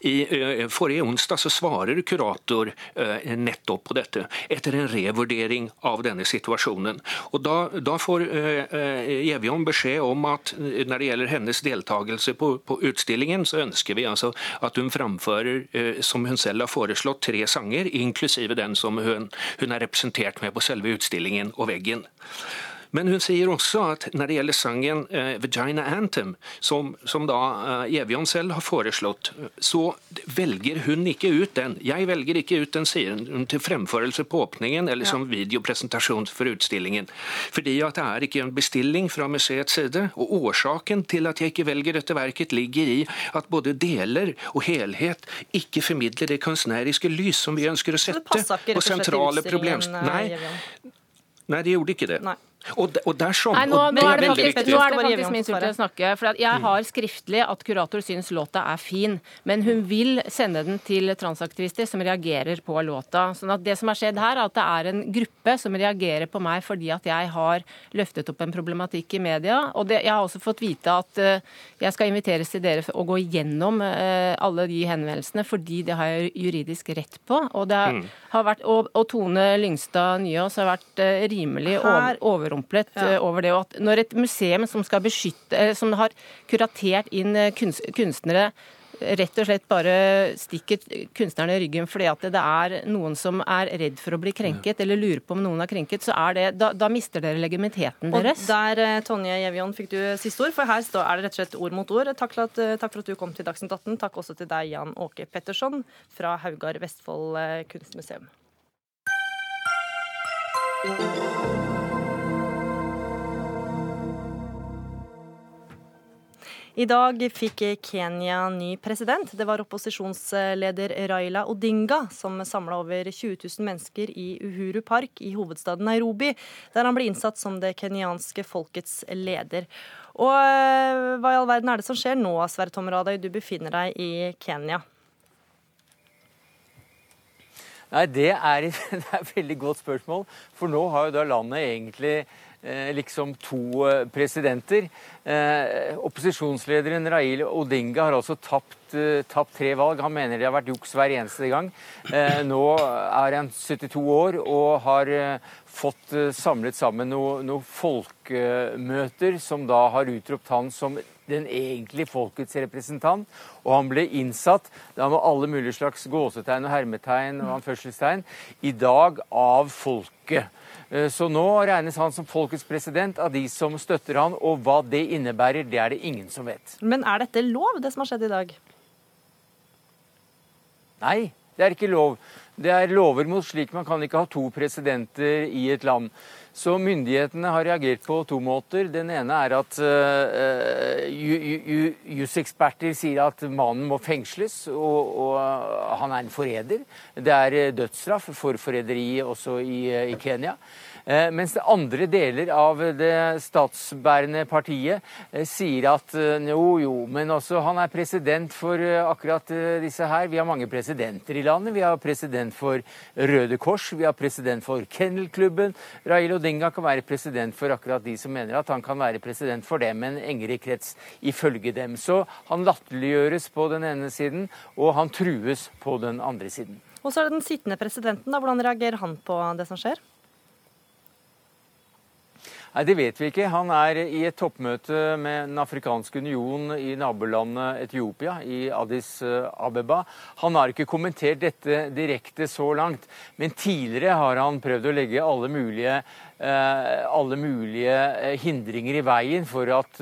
I eh, Forrige onsdag så svarer kurator eh, nettopp på dette, etter en revurdering av denne situasjonen. Og Da, da får Gjevjon beskjed om at når det gjelder hennes deltakelse på, på, utstillingen, så ønsker vi altså at hun framfører, som hun selv har foreslått, tre sanger, inklusive den som hun, hun er representert med på selve utstillingen og veggen. Men hun sier også at når det gjelder sangen uh, 'Vagina Anthem', som, som da uh, selv har foreslått, så velger hun ikke ut den. Jeg velger ikke ut den, sier hun, til fremførelse på åpningen eller som videopresentasjon for utstillingen. Fordi at det er ikke en bestilling fra museets side. Og årsaken til at jeg ikke velger dette verket, ligger i at både deler og helhet ikke formidler det kunstneriske lys som vi ønsker å sette på sentrale problemstillinger. Eh, Nei, Nei, de gjorde ikke det. Nei. Og, og dersom, Nei, nå, nå, er det faktisk, nå er det faktisk min tur til å snakke. For jeg mm. har skriftlig at kurator syns låta er fin, men hun vil sende den til transaktivister som reagerer på låta. Sånn at Det som har skjedd her, er at det er en gruppe som reagerer på meg fordi at jeg har løftet opp en problematikk i media. Og det, jeg har også fått vite at uh, jeg skal inviteres til dere å gå gjennom uh, alle de henvendelsene, fordi det har jeg juridisk rett på. Og, har, mm. har vært, og, og Tone Lyngstad Nyås har vært uh, rimelig over, over overrumplet ja. Eh, over det. Og at når et museum som skal beskytte, eh, som har kuratert inn kunst, kunstnere rett og slett bare stikker kunstnerne i ryggen fordi at det er noen som er redd for å bli krenket, eller lurer på om noen er krenket, så er det, da, da mister dere legitimiteten deres. Og der, Tonje Gjevion, fikk du siste ord, for her er det rett og slett ord mot ord. Takk for at, takk for at du kom til Dagsnytt 18. Takk også til deg, Jan Åke Petterson fra Haugar Vestfold kunstmuseum. I dag fikk Kenya ny president. Det var opposisjonsleder Raila Odinga som samla over 20 000 mennesker i Uhuru Park i hovedstaden Nairobi, der han ble innsatt som det kenyanske folkets leder. Og eh, hva i all verden er det som skjer nå, Sverre Tom du befinner deg i Kenya? Nei, det er, det er et veldig godt spørsmål. For nå har jo da landet egentlig liksom to eh, presidenter. Eh, opposisjonslederen Rail Odinga har altså tapt, tapt, tre valg. Han mener det har vært juks hver eneste gang. Nå er han 72 år og har fått samlet sammen noen noe folkemøter som da har utropt han som den egentlige folkets representant. Og han ble innsatt da med alle mulige slags gåsetegn og hermetegn og anførselstegn i dag av folket. Eh, så nå regnes han som folkets president av de som støtter han, og hva det innebærer, det er det ingen som vet. Men er dette lov, det som har skjedd i dag? Nei, det er ikke lov. Det er lover mot slik man kan ikke ha to presidenter i et land. Så myndighetene har reagert på to måter. Den ene er at uh, juseksperter sier at mannen må fengsles, og, og, han er en forræder. Det er dødsstraff for forræderi også i, i Kenya. Eh, mens det andre deler av det statsbærende partiet eh, sier at eh, jo, jo, men også han er president for akkurat disse her. Vi har mange presidenter i landet. Vi har president for Røde Kors, vi har president for Kennelklubben. Rail Odinga kan være president for akkurat de som mener at han kan være president for dem, en engere krets ifølge dem. Så han latterliggjøres på den ene siden, og han trues på den andre siden. Og så er det den sittende presidenten. da. Hvordan reagerer han på det som skjer? Nei, Det vet vi ikke. Han er i et toppmøte med Den afrikanske union i nabolandet Etiopia, i Addis eh, Abeba. Han har ikke kommentert dette direkte så langt, men tidligere har han prøvd å legge alle mulige alle mulige hindringer i veien for at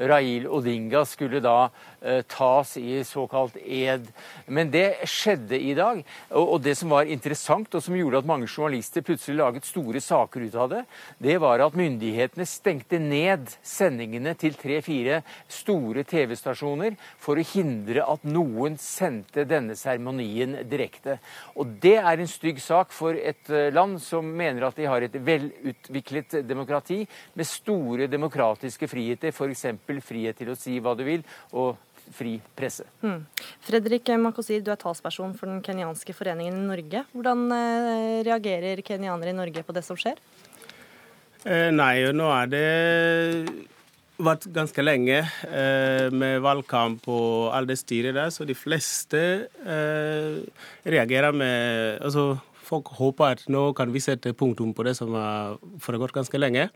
Rail Odinga skulle da eh, tas i såkalt ed. Men det skjedde i dag. Og, det som var interessant, og som gjorde at mange journalister plutselig laget store saker ut av det, det var at myndighetene stengte ned sendingene til tre-fire store TV-stasjoner for å hindre at noen sendte denne seremonien direkte. Og det er en stygg sak for et eh, land som mener at de har et velutviklet demokrati med store demokratiske friheter, f.eks frihet til å si hva du vil, og fri presse. Mm. Fredrik Makosir, du er talsperson for den kenyanske foreningen i Norge. Hvordan eh, reagerer kenyanere i Norge på det som skjer? Eh, nei, nå er det vært ganske lenge eh, med valgkamp og all det styret der, så de fleste eh, reagerer med Altså, folk håper at nå kan vi sette punktum på det som har foregått ganske lenge.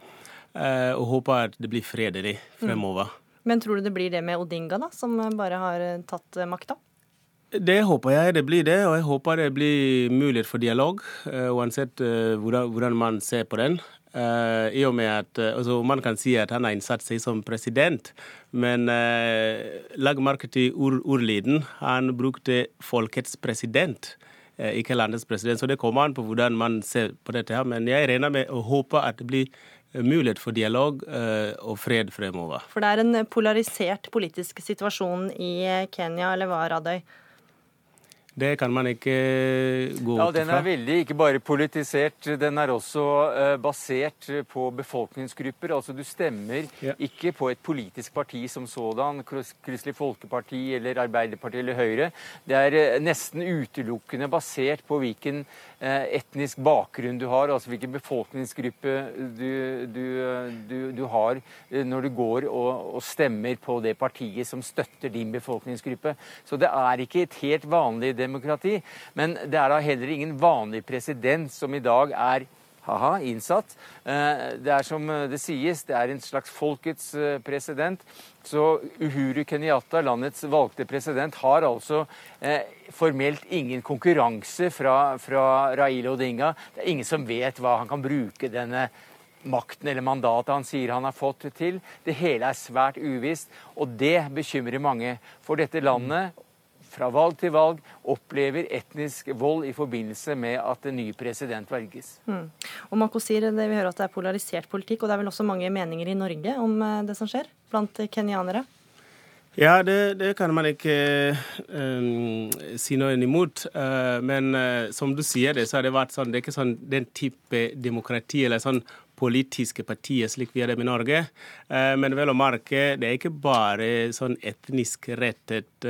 Eh, og håper at det blir fredelig fremover. Mm. Men tror du det blir det med Odinga, da, som bare har eh, tatt eh, makta? Det håper jeg det blir det, og jeg håper det blir mulighet for dialog. Uh, uansett uh, hvordan, man ser på den. Uh, I og med at altså, Man kan si at han har innsatt seg som president, men lag merke til ord, ordlyden. Han brukte folkets president ikke landets president. Så det kommer an på hvordan man ser på dette. her, Men jeg regner med og håper at det blir mulighet for dialog eh, og fred fremover. For det er en polarisert politisk situasjon i Kenya, eller hva, Radøy? Det kan man ikke gå ja, Den er veldig ikke bare politisert, den er også uh, basert på befolkningsgrupper. Altså Du stemmer ja. ikke på et politisk parti som sådan, Kristelig Folkeparti eller Arbeiderpartiet eller Høyre. Det er nesten utelukkende basert på hvilken etnisk bakgrunn du har, altså hvilken befolkningsgruppe du, du, du, du har når du går og, og stemmer på det partiet som støtter din befolkningsgruppe. Så det er ikke et helt vanlig demokrati. Men det er da heller ingen vanlig president som i dag er haha, innsatt. Eh, det er som det sies, det er en slags folkets eh, president. Så Uhuru Kenyatta, landets valgte president, har altså eh, formelt ingen konkurranse fra, fra Raila Odinga. Det er ingen som vet hva han kan bruke denne makten eller mandatet han sier han har fått til. Det hele er svært uvisst, og det bekymrer mange. For dette landet fra valg til valg opplever etnisk vold i forbindelse med at en ny president velges. Mm. Og Mako sier det, Vi hører at det er polarisert politikk, og det er vel også mange meninger i Norge om eh, det som skjer blant kenyanere? Ja, det, det, kan man ikke um, si noe imot. Uh, men uh, som du sier det, så har det vært sånn, det er ikke sånn den type demokrati eller sånn politiske partier slik vi har det i Norge. Uh, men vel å merke, det er ikke bare sånn etnisk rettet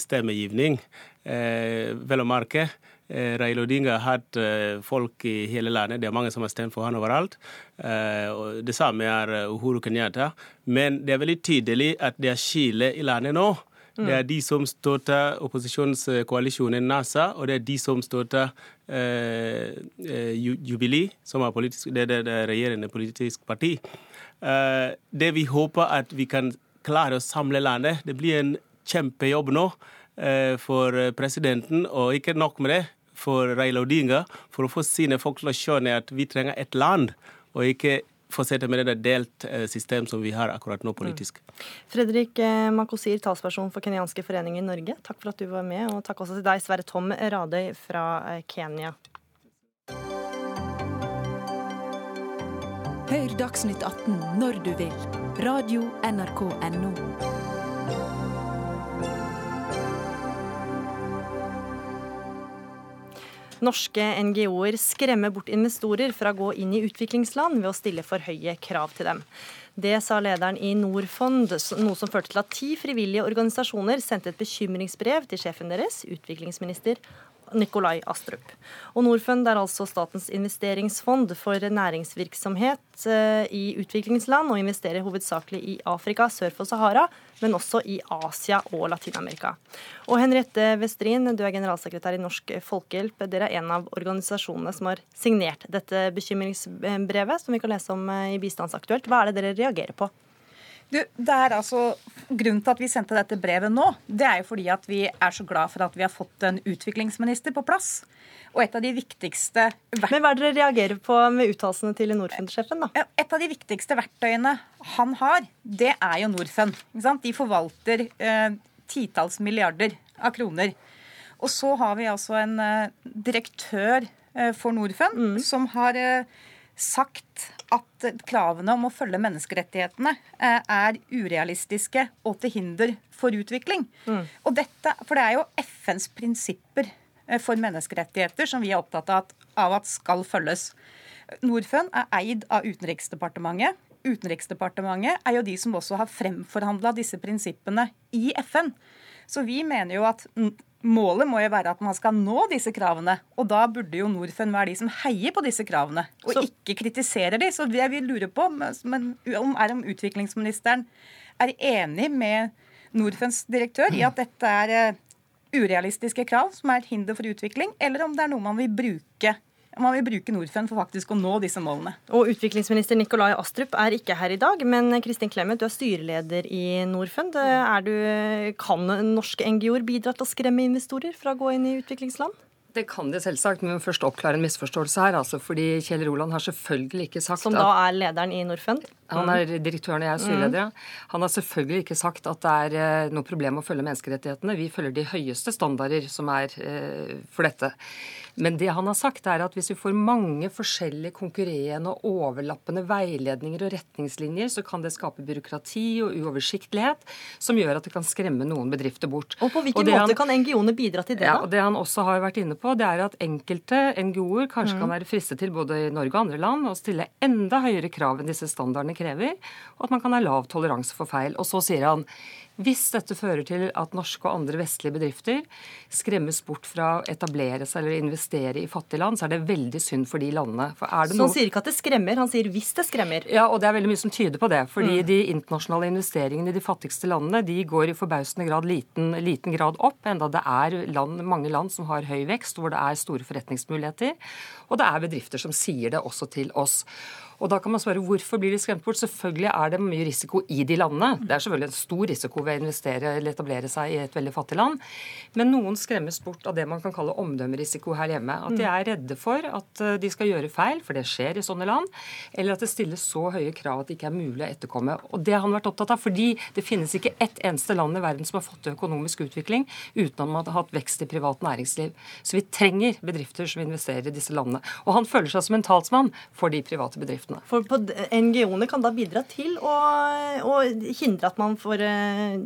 stemmegivning. vel å merke. Eh, Raila Odinga har hatt eh, folk i hele landet. Det er mange som har stemt for han overalt. Eh, det samme er Uhuru Kenyatta. Men det er veldig tydelig at det er skille i landet nå. Mm. Det er de som støtter opposisjonskoalisjonen NASA, og det er de som støtter eh, Jubilee, som er politisk, det, er det regjerende politisk parti. Eh, det vi håper at vi kan klare å samle landet. Det blir en kjempejobb nå eh, for presidenten, og ikke nok med det for Raila Odinga for å få sine folk til å skjønne at vi trenger et land, og ikke fortsette med det delt eh, system som vi har akkurat nå politisk. Mm. Fredrik eh, Makosir, talsperson for kenyanske foreninger i Norge, takk for at du var med, og takk også til deg, Sverre Tom Radøy fra eh, Kenya. Hør Dagsnytt 18 når du vil. Radio NRK Radio.nrk.no. Norske NGO-er skremmer bort investorer fra å gå inn i utviklingsland ved å stille for høye krav til dem. Det sa lederen i Norfond, noe som førte til at ti frivillige organisasjoner sendte et bekymringsbrev til sjefen deres, utviklingsminister Nikolai Astrup. Og Norfund er altså statens investeringsfond for næringsvirksomhet eh, i utviklingsland, og investerer hovedsakelig i Afrika sør for Sahara, men også i Asia og Latin-Amerika. Og Henriette Westrin, du er generalsekretær i Norsk Folkehjelp. Dere er en av organisasjonene som har signert dette bekymringsbrevet, som vi kan lese om eh, i Bistandsaktuelt. Hva er det dere reagerer på? Du, det er altså, Grunnen til at vi sendte dette brevet nå, det er jo fordi at vi er så glad for at vi har fått en utviklingsminister på plass. Og et av de viktigste Men hva er det dere reagerer på med uttalelsene til Norfund-sjefen? da? Et av de viktigste verktøyene han har, det er jo Norfund. De forvalter eh, titalls milliarder av kroner. Og så har vi altså en eh, direktør eh, for Norfund som har eh, sagt at kravene om å følge menneskerettighetene eh, er urealistiske og til hinder for utvikling. Og dette, for det er jo FNs prinsipper eh, for menneskerettigheter som vi er opptatt av at, av at skal følges. Norfund er eid av Utenriksdepartementet. Utenriksdepartementet er jo de som også har fremforhandla disse prinsippene i FN. Så vi mener jo at målet må jo være at man skal nå disse kravene. Og da burde jo Norfund være de som heier på disse kravene, og ikke kritiserer de. Så det vi lurer på, men, om, er om utviklingsministeren er enig med Norfunds direktør i at dette er eh, urealistiske krav som er et hinder for utvikling, eller om det er noe man vil bruke man vil bruke Norfund for faktisk å nå disse målene. Og Utviklingsminister Nikolai Astrup er ikke her i dag, men Kristin Clemet, du er styreleder i Norfund. Er du, kan norske NGO-er bidra til å skremme investorer fra å gå inn i utviklingsland? Det kan de selvsagt, men vi må først oppklare en misforståelse her. altså fordi Kjell Roland har selvfølgelig ikke sagt Som at da er lederen i Norfund? Han er direktøren og jeg er styreleder. ja. Han har selvfølgelig ikke sagt at det er eh, noe problem å følge menneskerettighetene. Vi følger de høyeste standarder som er eh, for dette. Men det han har sagt, er at hvis vi får mange forskjellige konkurrerende og overlappende veiledninger og retningslinjer, så kan det skape byråkrati og uoversiktlighet som gjør at det kan skremme noen bedrifter bort. Og på hvilken måte han- kan NGO-ene bidra til det, ja, da? og Det han også har vært inne på, det er at enkelte NGO-er kanskje Mm. kan være fristet til både i Norge og andre land å stille enda høyere krav enn disse standardene krever, og at man kan ha lav toleranse for feil. Og så sier han hvis dette fører til at norske og andre vestlige bedrifter skremmes bort fra å etablere seg eller investere i fattige land, så er det veldig synd for de landene. For det Så han noe... sier ikke at det skremmer, han sier hvis det skremmer. Ja, og det er veldig mye som tyder på det. Fordi Mm. de internasjonale investeringene i de fattigste landene de går i forbausende grad liten, liten grad opp, enda det er land, mange land som har høy vekst, hvor det er store forretningsmuligheter. Og det er bedrifter som sier det også til oss. Og da kan man spørre hvorfor blir de skremt bort. Selvfølgelig er det mye risiko i de landene. Det er selvfølgelig en stor risiko ved å investere eller etablere seg i et veldig fattig land. Men noen skremmes bort av det man kan kalle omdømmerisiko her hjemme. At de er redde for at eh, de skal gjøre feil, for det skjer i sånne land. Eller at det stilles så høye krav at det ikke er mulig å etterkomme. Og det har han vært opptatt av, fordi det finnes ikke ett eneste land i verden som har fått til økonomisk utvikling uten at man har hatt vekst i privat næringsliv. Så vi trenger bedrifter som investerer i disse landene. Og han føler seg som en talsmann for de private bedriftene. For NGO-ene kan da bidra til å, å hindre at man får eh,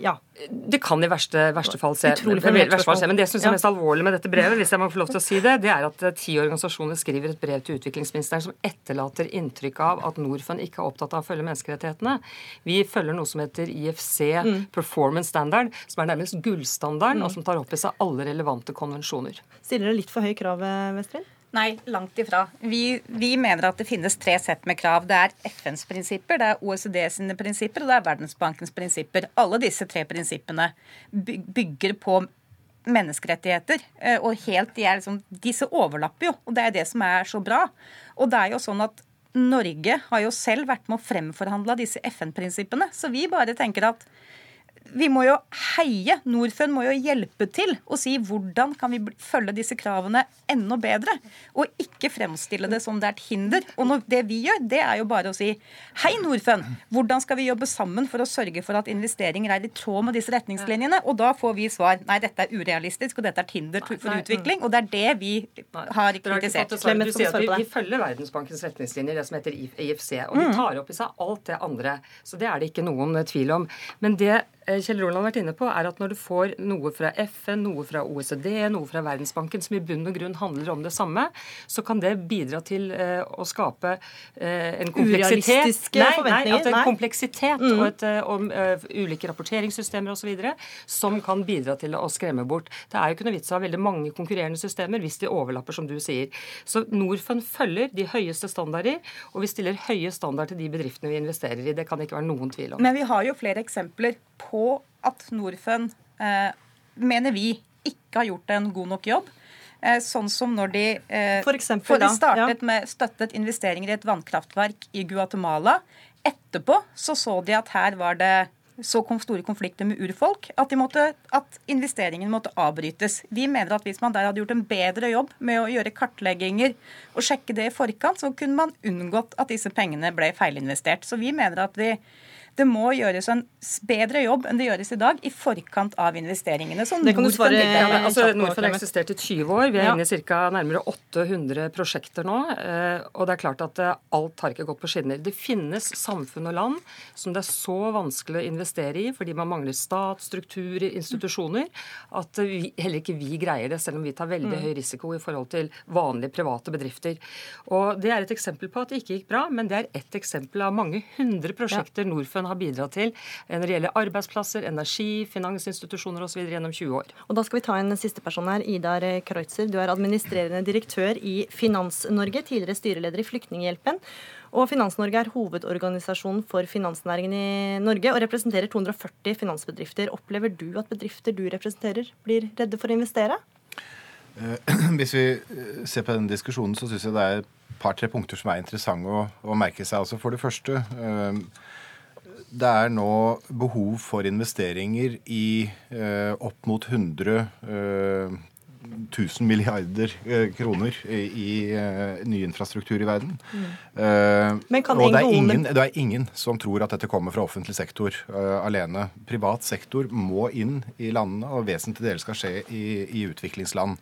Ja. Det kan i verste, verste fall se. Utrolig det, formelt verste fall se. Men det som er Ja. mest alvorlig med dette brevet, hvis jeg må få lov til å si det, det er at eh, ti organisasjoner skriver et brev til utviklingsministeren som etterlater inntrykk av at Norfund ikke er opptatt av å følge menneskerettighetene. Vi følger noe som heter IFC Mm. Performance Standard, som er nærmest gullstandarden, og som tar opp i seg alle relevante konvensjoner. Stiller dere litt for høye krav, eh, Vestrin? Nei, langt ifra. Vi, vi mener at det finnes tre sett med krav. Det er FNs prinsipper, det er OECD sine prinsipper og det er Verdensbankens prinsipper. Alle disse tre prinsippene bygger på menneskerettigheter. eh, Og helt, de er liksom, disse overlapper jo, og det er det som er så bra. Og det er jo sånn at Norge har jo selv vært med å fremforhandle disse FN-prinsippene. Så vi bare tenker at vi må jo heie. Norfund må jo hjelpe til og si hvordan kan vi følge disse kravene enda bedre. Og ikke fremstille det som det er et hinder. Og når, det vi gjør, det er jo bare å si hei, Norfund. Hvordan skal vi jobbe sammen for å sørge for at investeringer er i tråd med disse retningslinjene? Og da får vi svar nei, dette er urealistisk, og dette er et hinder for nei. utvikling. Og det er det vi har kritisert. Du sier at vi, vi følger Verdensbankens retningslinjer, det som heter IFC. Og de Mm. tar opp i seg alt det andre. Så det er det ikke noen tvil om. Men det Kjell Roland har vært inne på, er at når du får noe fra FN, noe fra OECD, noe fra Verdensbanken som i bunn og grunn handler om det samme, så kan det bidra til eh, å skape eh, en kompleksitet nei, nei, at er nei. kompleksitet Mm. og et, og eh, ulike rapporteringssystemer osv. som kan bidra til å skremme bort. Det er jo ikke noe vits å ha veldig mange konkurrerende systemer hvis de overlapper, som du sier. Så Norfund følger de høyeste standarder, og vi stiller høye standarder til de bedriftene vi investerer i. Det kan det ikke være noen tvil om. Men vi har jo flere eksempler på at Norfund, eh, mener vi, ikke har gjort en god nok jobb. Eh, sånn som når de, eh, For eksempel, for de startet med støttet investeringer i et vannkraftverk i Guatemala etterpå så så de at her var det så kom store konflikter med urfolk at, måtte, at investeringen måtte avbrytes. Vi mener at hvis man der hadde gjort en bedre jobb med å gjøre kartlegginger og sjekke det i forkant, så kunne man unngått at disse pengene ble feilinvestert. Så vi mener at vi det må gjøres en bedre jobb enn det gjøres i dag i forkant av investeringene. Så det kan du svare, ja, altså, Norfund har eksistert i 20 år. Vi er ja. inne i cirka nærmere 800 prosjekter nå. Eh, og det er klart at eh, alt har ikke gått på skinner. Det finnes samfunn og land som det er så vanskelig å investere i fordi man mangler stat, strukturer, institusjoner, at vi, heller ikke vi greier det, selv om vi tar veldig mm. høy risiko i forhold til vanlige private bedrifter. Og Det er et eksempel på at det ikke gikk bra, men det er ett eksempel av mange hundre prosjekter ja. Norfund har bidratt til når det gjelder arbeidsplasser, energi, finansinstitusjoner osv. gjennom 20 år. Og Da skal vi ta en siste person her. Idar Kreutzer, du er administrerende direktør i Finans-Norge, tidligere styreleder i Flyktninghjelpen. Og Finans-Norge er hovedorganisasjonen for finansnæringen i Norge og representerer 240 finansbedrifter. Opplever du at bedrifter du representerer, blir redde for å investere? Eh, hvis vi eh, ser på den diskusjonen, så syns jeg det er et par-tre punkter som er interessante å, å merke seg. Altså for det første eh, det er nå behov for investeringer i eh, opp mot 100 eh, 1000 milliarder eh, kroner i, i uh, ny infrastruktur i verden. Mm. Uh, og det er, ingen, det er, ingen, som tror at dette kommer fra offentlig sektor uh, alene. Privat sektor må inn i landene, og vesentlig del skal skje i, i utviklingsland.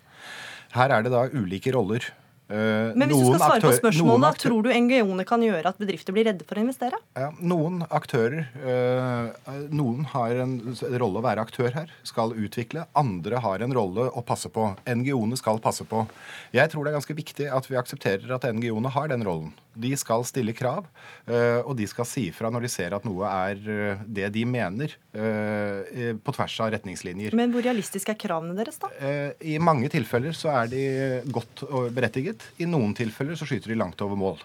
Her er det da ulike roller. Uh, Men hvis du skal svare aktører, på spørsmålet, tror du NGO-ene kan gjøre at bedrifter blir redde for å investere? Ja, noen aktører uh, Noen har en rolle å være aktør her, skal utvikle. Andre har en rolle å passe på. NGO-ene skal passe på. Jeg tror det er ganske viktig at vi aksepterer at NGO-ene har den rollen. De skal stille krav, uh, og de skal si ifra når de ser at noe er det de mener, på tvers av retningslinjer. Men hvor realistiske er kravene deres, da? I mange tilfeller så er de godt berettiget vellykket. I noen tilfeller så skyter de langt over mål.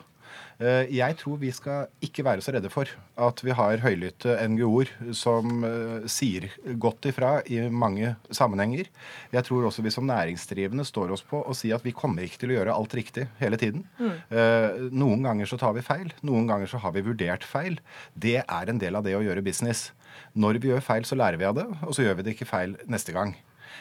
Eh, jeg tror vi skal ikke være så redde for at vi har høylytte NGO-er som eh, sier godt ifra i mange sammenhenger. Jeg tror også vi som næringsdrivende står oss på å si at vi kommer ikke til å gjøre alt riktig hele tiden. Mm. Eh, noen ganger så tar vi feil, noen ganger så har vi vurdert feil. Det er en del av det å gjøre business. Når vi gjør feil, så lærer vi av det, og så gjør vi det ikke feil neste gang.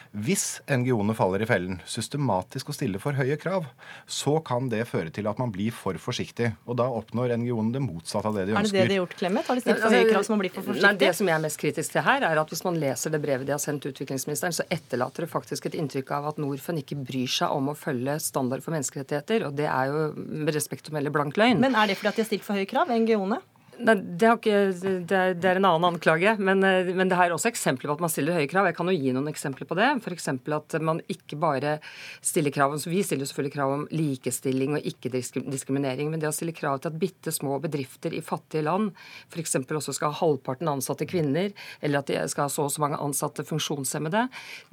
Hvis NGO-ene faller i fellen, systematisk å stille for høye krav, så kan det føre til at man blir for forsiktig. Og da oppnår NGO-ene det motsatte av det de ønsker. Er det det de har gjort, Clemet? Har de stilt for høye krav så man blir for forsiktig? Nei, det som jeg er mest kritisk til her, er at hvis man leser det brevet de har sendt utviklingsministeren, så etterlater det faktisk et inntrykk av at Norfund ikke bryr seg om å følge standard for menneskerettigheter. Og det er jo med respekt å melde blank løgn. Men er det fordi at de har stilt for høye krav, NGO-ene? Nei, det, ikke, det, er, det, er, en annen anklage. Men, eh, men det er også eksempler på at man stiller høye krav. Jeg kan jo gi noen eksempler på det. F.eks. at man ikke bare stiller krav om Vi stiller selvfølgelig krav om likestilling og ikke-diskriminering. Men det å stille krav til at bitte små bedrifter i fattige land f.eks. også skal ha halvparten ansatte kvinner, eller at de skal ha så og så mange ansatte funksjonshemmede,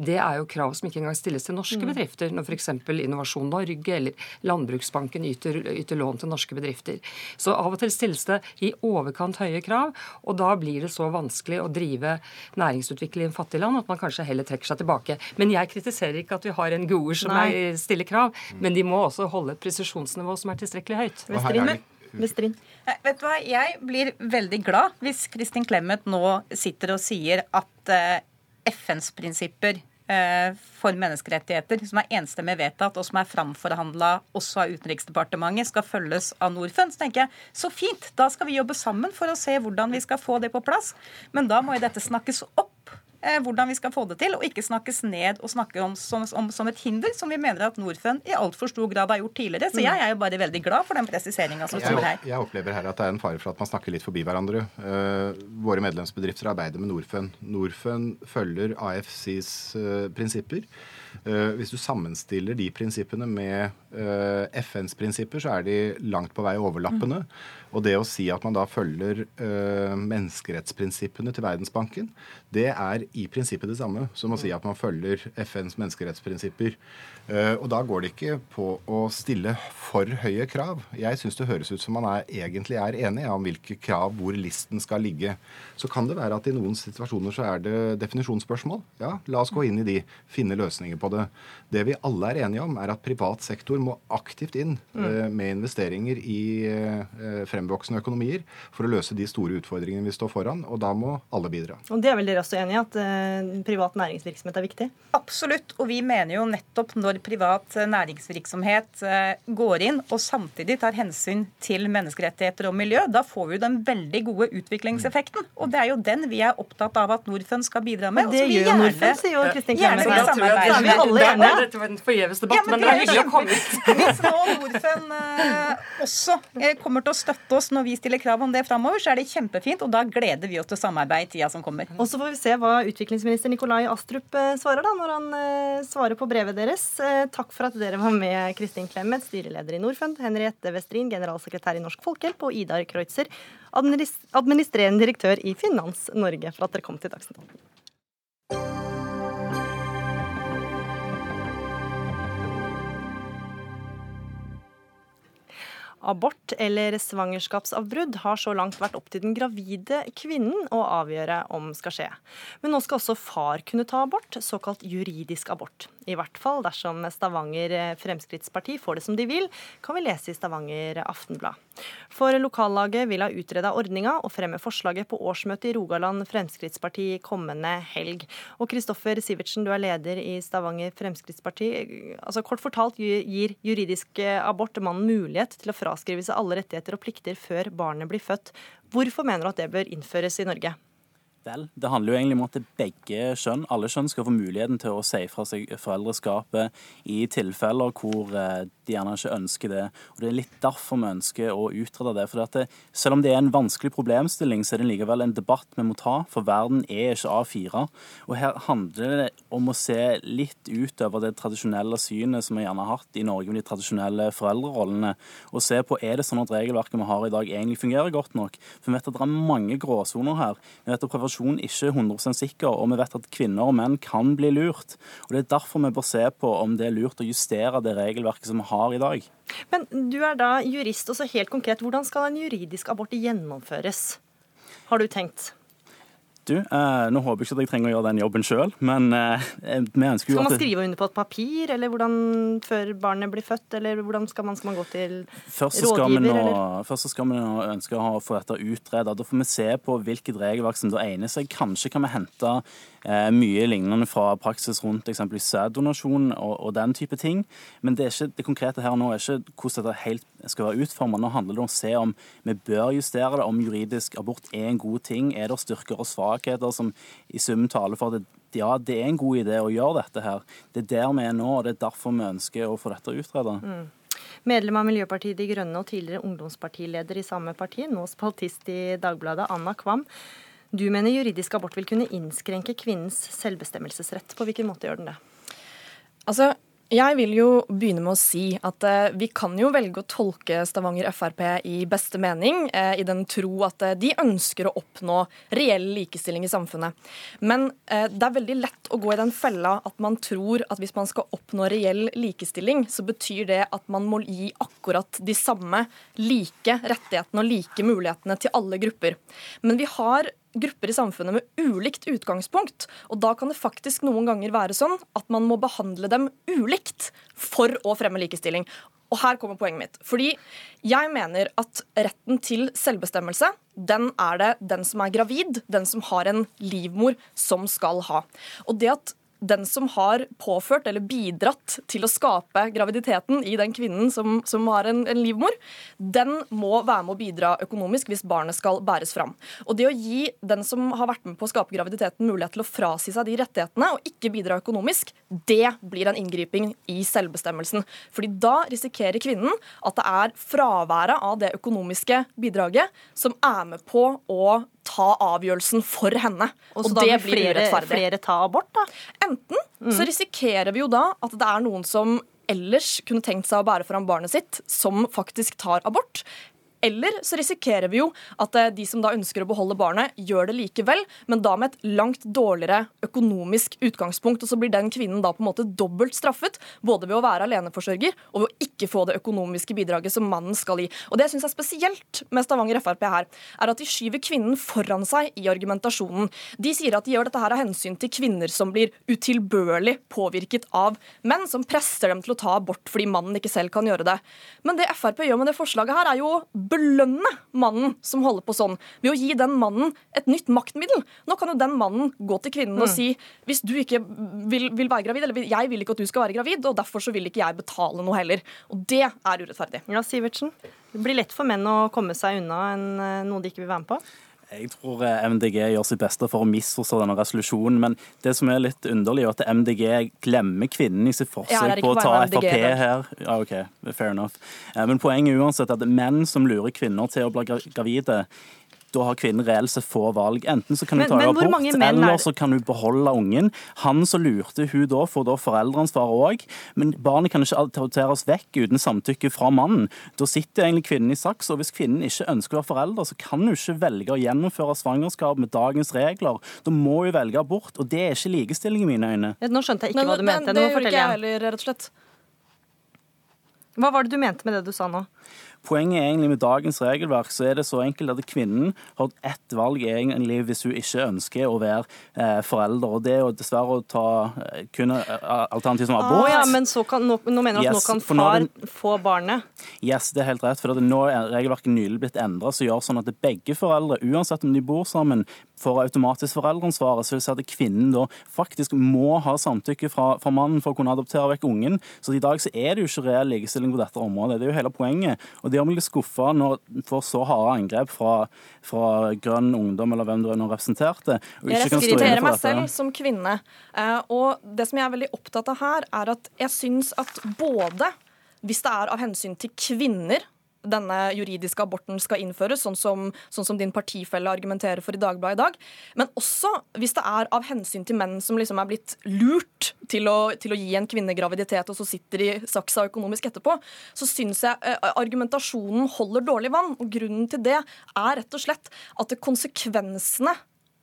det er jo krav som ikke engang stilles til norske mm. bedrifter. Når f.eks. Innovasjon Norge eller Landbruksbanken yter, yter lån til norske bedrifter. Så av og til stilles det i år overkant høye krav. Og da blir det så vanskelig å drive næringsutvikling i fattige land at man kanskje heller trekker seg tilbake. Men jeg kritiserer ikke at vi har NGO-er som er, stiller krav, men de må også holde et presisjonsnivå som er tilstrekkelig høyt. Bestrin. Vet du hva, Jeg blir veldig glad hvis Kristin Clemet nå sitter og sier at uh, FNs prinsipper Eh, for menneskerettigheter, som er enstemmig vedtatt, og som er framforhandla også av Utenriksdepartementet, skal følges av Norfund. Så tenker jeg så fint, da skal vi jobbe sammen for å se hvordan vi skal få det på plass. Men da må jo dette snakkes opp Eh, hvordan vi skal få det til, og ikke snakkes ned og snakke om som, om, som et hinder, som vi mener at Norfund i altfor stor grad har gjort tidligere. Så jeg er jo bare veldig glad for den presiseringa som står her. Jeg opplever her at det er en fare for at man snakker litt forbi hverandre. Uh, våre medlemsbedrifter arbeider med Norfund. Norfund følger AFCs uh, eh, prinsipper. Uh, hvis du sammenstiller de prinsippene med FNs prinsipper, så er de langt på vei overlappende. Mm. Og det å si at man da følger øh, menneskerettsprinsippene til Verdensbanken, det er i prinsippet det samme som å si at man følger FNs menneskerettsprinsipper. Uh, og da går det ikke på å stille for høye krav. Jeg syns det høres ut som man er, egentlig er enig om hvilke krav hvor listen skal ligge. Så kan det være at i noen situasjoner så er det definisjonsspørsmål. Ja, la oss gå inn i de, finne løsninger på det. Det vi alle er enige om, er at privat sektor må aktivt inn mm. med investeringer i fremvoksende økonomier for å løse de store utfordringene vi står foran, og da må alle bidra. Og Det er vel dere også enig i, at privat næringsvirksomhet er viktig? Absolutt. Og vi mener jo nettopp når privat næringsvirksomhet går inn og samtidig tar hensyn til menneskerettigheter og miljø, da får vi jo den veldig gode utviklingseffekten. Og det er jo den vi er opptatt av at Norfund skal bidra med. Og det gjør gjerne, Norfund, sier jo Kristin Clemet. Gjerne vil samarbeide alle enige. Dette var en forgjeves debatt, ja, men, det er hyggelig å komme hit. Hvis nå Norfund eh, også eh, kommer til å støtte oss når vi stiller krav om det framover, så er det kjempefint, og da gleder vi oss til samarbeid i tida som kommer. Og så får vi se hva utviklingsminister Nikolai Astrup eh, svarer da, når han eh, svarer på brevet deres. Eh, takk for at dere var med, Kristin Clemet, styreleder i Norfund, Henriette Westrin, generalsekretær i Norsk Folkehjelp, og Idar Kreutzer, administrerende direktør i Finans Norge, for at dere kom til Dagsnytt 18. Abort eller svangerskapsavbrudd har så langt vært opp til den gravide kvinnen å avgjøre om skal skje. Men nå skal også far kunne ta abort, såkalt juridisk abort. I hvert fall dersom Stavanger Fremskrittsparti får det som de vil, kan vi lese i Stavanger Aftenblad. For lokallaget vil ha utreda ordninga og fremme forslaget på årsmøtet i Rogaland Fremskrittsparti kommende helg. Og Kristoffer Sivertsen, du er leder i Stavanger Fremskrittsparti. Altså Kort fortalt gir juridisk abort mannen mulighet til å fraskrive seg alle rettigheter og plikter før barnet blir født. Hvorfor mener du at det bør innføres i Norge? Vel, det handler jo egentlig om at begge kjønn, alle kjønn skal få muligheten til å si fra seg foreldreskapet i tilfeller hvor eh, de gjerne ikke ønsker det. Og Det er litt derfor vi ønsker å utrede det. For det, Selv om det er en vanskelig problemstilling, så er det likevel en debatt vi må ta. For verden er ikke A4. Og her handler det om å se litt utover det tradisjonelle synet som vi gjerne har hatt i Norge med de tradisjonelle foreldrerollene, og se på er det sånn at regelverket vi har i dag egentlig fungerer godt nok. For vi vet at det er mange gråsoner her. Vi vet at prevensjon ikke er 100% sikker, og vi vet at kvinner og menn kan bli lurt. Og Det er derfor vi bør se på om det er lurt å justere det regelverket som vi har i dag. Men du er da jurist, og så helt konkret, hvordan skal en juridisk abort gjennomføres? Har du tenkt? Du, eh, Nå håper jeg ikke at jeg trenger å gjøre den jobben sjøl, men eh, vi ønsker jo at Skal man skrive under på et papir, eller hvordan før barnet blir født, eller hvordan skal man, skal man gå til først rådgiver? Nå, eller? Først så skal vi nå ønske å få dette utredet. Da får vi se på hvilket regelverk som da egner seg. Kanskje kan vi hente eh, mye lignende fra praksis rundt eksempelvis sæddonasjon og, og, den type ting. Men det, ikke, det, konkrete her nå er ikke hvordan dette helt skal være utformet. Nå handler det om å se om vi bør justere det, om juridisk abort er en god ting. Er det styrker og svakheter? Svakheter som i sum taler for at ja, det er en god idé å gjøre dette her. Det er der vi er nå, og det er derfor vi ønsker å få dette utredet. Mm. Medlem av Miljøpartiet De Grønne og tidligere ungdomspartileder i samme parti, nå spaltist i Dagbladet, Anna Kvam. Du mener juridisk abort vil kunne innskrenke kvinnens selvbestemmelsesrett. På hvilken måte gjør den det? Altså, jeg vil jo begynne med å si at eh, vi kan jo velge å tolke Stavanger Frp i beste mening, eh, i den tro at eh, de ønsker å oppnå reell likestilling i samfunnet. Men det er veldig lett å gå i den fella at man tror at hvis man skal oppnå reell likestilling, så betyr det at man må gi akkurat de samme like rettighetene og like mulighetene til alle grupper. Men vi har grupper i samfunnet med ulikt utgangspunkt. Og da kan det faktisk noen ganger være sånn at man må behandle dem ulikt for å fremme likestilling. Og her kommer poenget mitt. Fordi jeg mener at retten til selvbestemmelse, den er det den som er gravid, den som har en livmor, som skal ha. Og det at den som har påført eller bidratt til å skape graviditeten i den kvinnen som, som har en, en, livmor, den må være med å bidra økonomisk hvis barnet skal bæres fram. Og det å gi den som har vært med på å skape graviditeten, mulighet til å frasi seg de rettighetene og ikke bidra økonomisk, det blir en inngriping i selvbestemmelsen. Fordi da risikerer kvinnen at det er fraværet av det økonomiske bidraget som er med på å ta avgjørelsen for henne. Og, og det blir flere, urettferdig. flere ta abort, da? Enten mm. så risikerer vi jo da at det er noen som ellers kunne tenkt seg å bære fram barnet sitt, som faktisk tar abort. Eller så risikerer vi jo at eh, de som da ønsker å beholde barnet, gjør det likevel, men da med et langt dårligere økonomisk utgangspunkt. Og så blir den kvinnen da på en måte dobbelt straffet, både ved å være aleneforsørger og ved å ikke få det økonomiske bidraget som mannen skal gi. Og det jeg syns er spesielt med Stavanger Frp her, er at de skyver kvinnen foran seg i argumentasjonen. De sier at de gjør dette her av hensyn til kvinner som blir utilbørlig påvirket av menn, som presser dem til å ta abort fordi mannen ikke selv kan gjøre det. Men det Frp gjør med det forslaget her, er jo belønne mannen som holder på sånn, ved å gi den mannen et nytt maktmiddel. Nå kan jo den mannen gå til kvinnen og Mm. si hvis du ikke vil, vil være gravid, eller jeg vil ikke at du skal være gravid, og derfor så vil ikke jeg betale noe heller. Og det er urettferdig. Ja, Sivertsen. Det blir lett for menn å komme seg unna enn eh, noe de ikke vil være med på. Jeg tror eh, MDG gjør sitt beste for å misforstå denne resolusjonen, men det som er litt underlig, er at MDG glemmer kvinnen i sitt forsøk er på å ta Frp her. Ja, ok, fair enough. Eh, Men poenget uansett er at menn som lurer kvinner til å bli gravide, da har kvinnen reelt sett få valg. Enten så kan hun ta men abort, er eller så kan hun beholde ungen. Han som lurte hun da, får da foreldreansvaret òg. Men barnet kan ikke adopteres vekk uten samtykke fra mannen. Da sitter egentlig kvinnen i saks, og hvis kvinnen ikke ønsker å være forelder, så kan hun ikke velge å gjennomføre svangerskap med dagens regler. Da må hun velge abort, og det er ikke likestilling i mine øyne. Nå skjønte jeg ikke Men- hva du men mente. det Nå gjorde ikke jeg. heller, rett og slett. Hva var det du mente med det du sa nå? Poenget er egentlig med dagens regelverk så er det så enkelt at kvinnen har ett valg egentlig hvis hun ikke ønsker å være eh, forelder. Og det er jo dessverre å ta eh, kun eh, alternativ som abort. Ah, ja, men så kan, nå, nå mener du at nå kan far nå er få barnet? Yes, det er helt rett. For det nå er regelverket nylig blitt endra som gjør sånn at begge foreldre, uansett om de bor sammen, får automatisk foreldreansvaret. Så det vil si at kvinnen da faktisk må ha samtykke fra, fra mannen for å kunne adoptere vekk ungen. Så i dag så er det jo ikke reell likestilling på dette området. Det er jo hele poenget. Og det gjør meg litt skuffa når en får så harde angrep fra, fra Grønn ungdom, eller hvem du nå representerte. og Jeg for meg selv som kvinne. Eh, Og det som jeg er veldig opptatt av her, er at jeg syns at både hvis det er av hensyn til kvinner denne juridiske aborten skal innføres, sånn som, sånn som din partifelle argumenterer for i Dagbladet i dag. Men også hvis det er av hensyn til menn som liksom er blitt lurt til å, til å gi en kvinne graviditet, og så sitter de saksa økonomisk etterpå, så syns jeg eh, argumentasjonen holder dårlig vann. Og grunnen til det er rett og slett at konsekvensene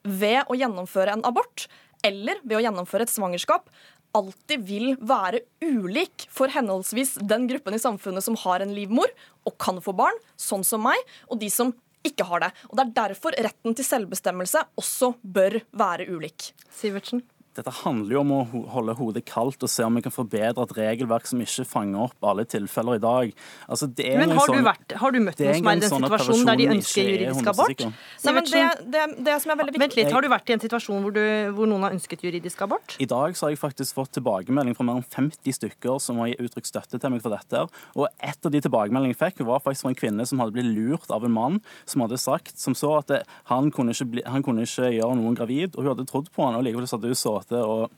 ved å gjennomføre en abort eller ved å gjennomføre et svangerskap alltid vil være ulik for henholdsvis den gruppen i samfunnet som har en livmor og kan få barn, sånn som meg, og de som ikke har det. Og Det er derfor retten til selvbestemmelse også bør være ulik. Sivertsen? Dette handler jo om å holde hodet kaldt og se om vi kan forbedre et regelverk som ikke fanger opp alle tilfeller i dag. Altså, det er Men har, har du, sånn- vært, har du møtt noen som er i den sånn situasjonen der de ønsker er juridisk abort? Nei, men det, det, det som er veldig viktig Vent litt, Har du vært i en situasjon hvor, du, hvor noen har ønsket juridisk abort? I dag så har jeg faktisk fått tilbakemelding fra mer enn 50 stykker som har uttrykt støtte til meg for dette. Og et av de tilbakemeldingene jeg fikk, var faktisk fra en kvinne som hadde blitt lurt av en mann, som hadde sagt som så at det, han, kunne ikke bli, han kunne ikke gjøre noen gravid, og hun hadde trodd på han, og likevel så hadde hun sittet og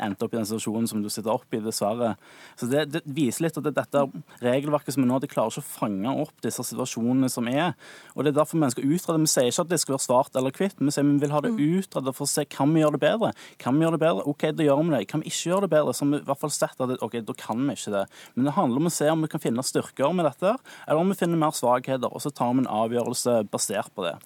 endte opp i den situasjonen som du sitter opp i, dessverre. Så det, det viser litt at det, dette regelverket som vi nå det klarer ikke å fange opp disse situasjonene som er. Og det er derfor vi skal utrede. Vi sier ikke at det skal være svart eller hvitt, vi sier vi vil ha det utredet for å se kan vi gjøre det bedre. Kan vi gjøre det bedre? OK, da gjør vi det. Kan vi ikke gjøre det bedre? Så har vi i hvert fall sett at det, OK, da kan vi ikke det. Men det handler om å se om vi kan finne styrker med dette, eller om vi finner mer svakheter. Og så tar vi en avgjørelse basert på det.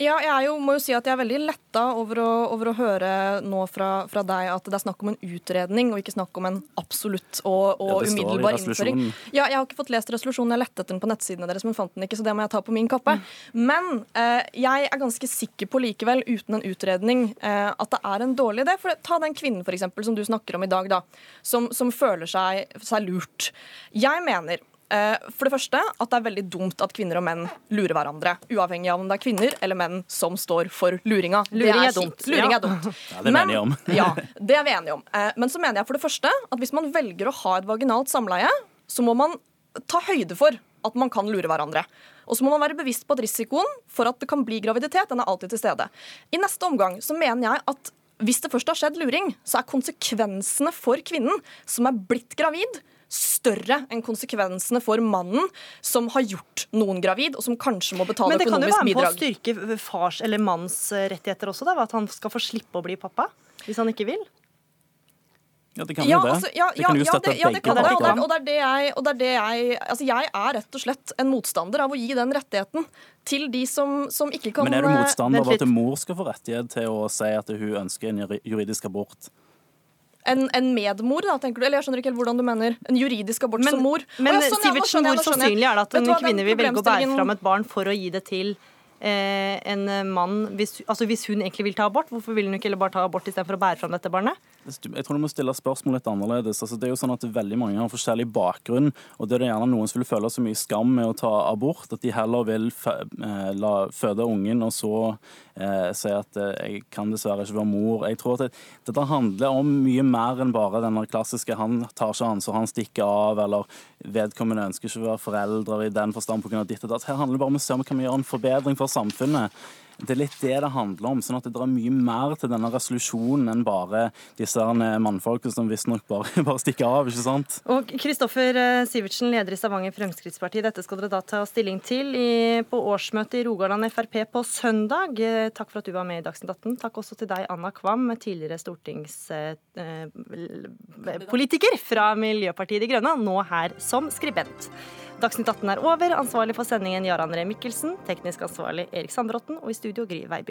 Ja, jeg jo, må jo si at jeg er veldig letta over over å høre nå fra, fra deg at det er snakk om en utredning og ikke snakk om en absolutt og, og Ja, umiddelbar innføring. Ja, jeg har ikke fått lest resolusjonen, jeg lette etter den på nettsidene deres, men fant den ikke, så det må jeg ta på min kappe. Men eh, jeg er ganske sikker på likevel, uten en utredning, eh, at det er en dårlig idé. For ta den kvinnen for eksempel, som du snakker om i dag, da, som, som føler seg, seg lurt. Jeg mener For det første at det er veldig dumt at kvinner og menn lurer hverandre. Uavhengig av om det er kvinner eller menn som står for luringa. Luring er dumt, Luring er dumt. Ja, det er vi enige om. ja, det er vi enige om. Eh, Men så mener jeg for det første at hvis man velger å ha et vaginalt samleie, så må man ta høyde for at man kan lure hverandre. Og så må man være bevisst på at risikoen for at det kan bli graviditet, den er alltid til stede. I neste omgang så mener jeg at hvis det først har skjedd luring, så er konsekvensene for kvinnen som er blitt gravid, større enn konsekvensene for mannen som har gjort noen gravid, og som kanskje må betale Men det kan jo være med på å styrke fars eller manns eh, rettigheter også, da, at han skal få slippe å bli pappa hvis han ikke vil. Ja, det kan Ja, jo det. altså, ja, det kan jo ja, støtte ja, det begge det. Det, parter. og det er det jeg, og det er det jeg Altså, jeg er rett og slett en motstander av å gi den rettigheten til de som, som ikke kan Men er du eh, motstander av at mor skal få rettighet til å si at hun ønsker en juridisk abort? En, en medmor, da, tenker du? Eller jeg skjønner ikke helt hvordan du mener. En juridisk abort som mor. Men sånn, Sivertsen, hvor sannsynlig er det at en kvinne vil velge å bære fram et barn for å gi det til eh, en mann hvis, altså hvis hun egentlig vil ta abort? Hvorfor vil hun ikke bare ta abort istedenfor å bære fram dette barnet? Jeg tror du må stille spørsmålet litt annerledes. Altså, det er jo sånn at Veldig mange har forskjellig bakgrunn. og det er det gjerne Noen som vil føle så mye skam med å ta abort at de heller vil eh, la føde ungen og så eh, si at eh, jeg kan dessverre ikke være mor. Jeg tror at det, Dette handler om mye mer enn bare den klassiske 'han tar ikke ansvar, han stikker av', eller 'vedkommende ønsker ikke å være foreldre i den forstand pga. ditt og datt'. Her handler det bare om å se om vi kan gjøre en forbedring for samfunnet. Det er litt det det handler om. sånn at Det drar mye mer til denne resolusjonen enn bare disse mannfolkene som visstnok bare, bare stikker av. ikke sant? Og Kristoffer eh, Sivertsen, leder i Stavanger Fremskrittsparti, dette skal dere da ta stilling til i, på årsmøtet i Rogaland Frp på søndag. Eh, Takk for at du var med i Dagsnytt 18. Takk også til deg, Anna Kvam, tidligere stortingspolitiker fra Miljøpartiet De Grønne, nå her som skribent. Dagsnytt 18 er over. Ansvarlig for sendingen Jarand Ree Mikkelsen. Teknisk ansvarlig Erik Sandbråten. Og i studio Gry Veiby.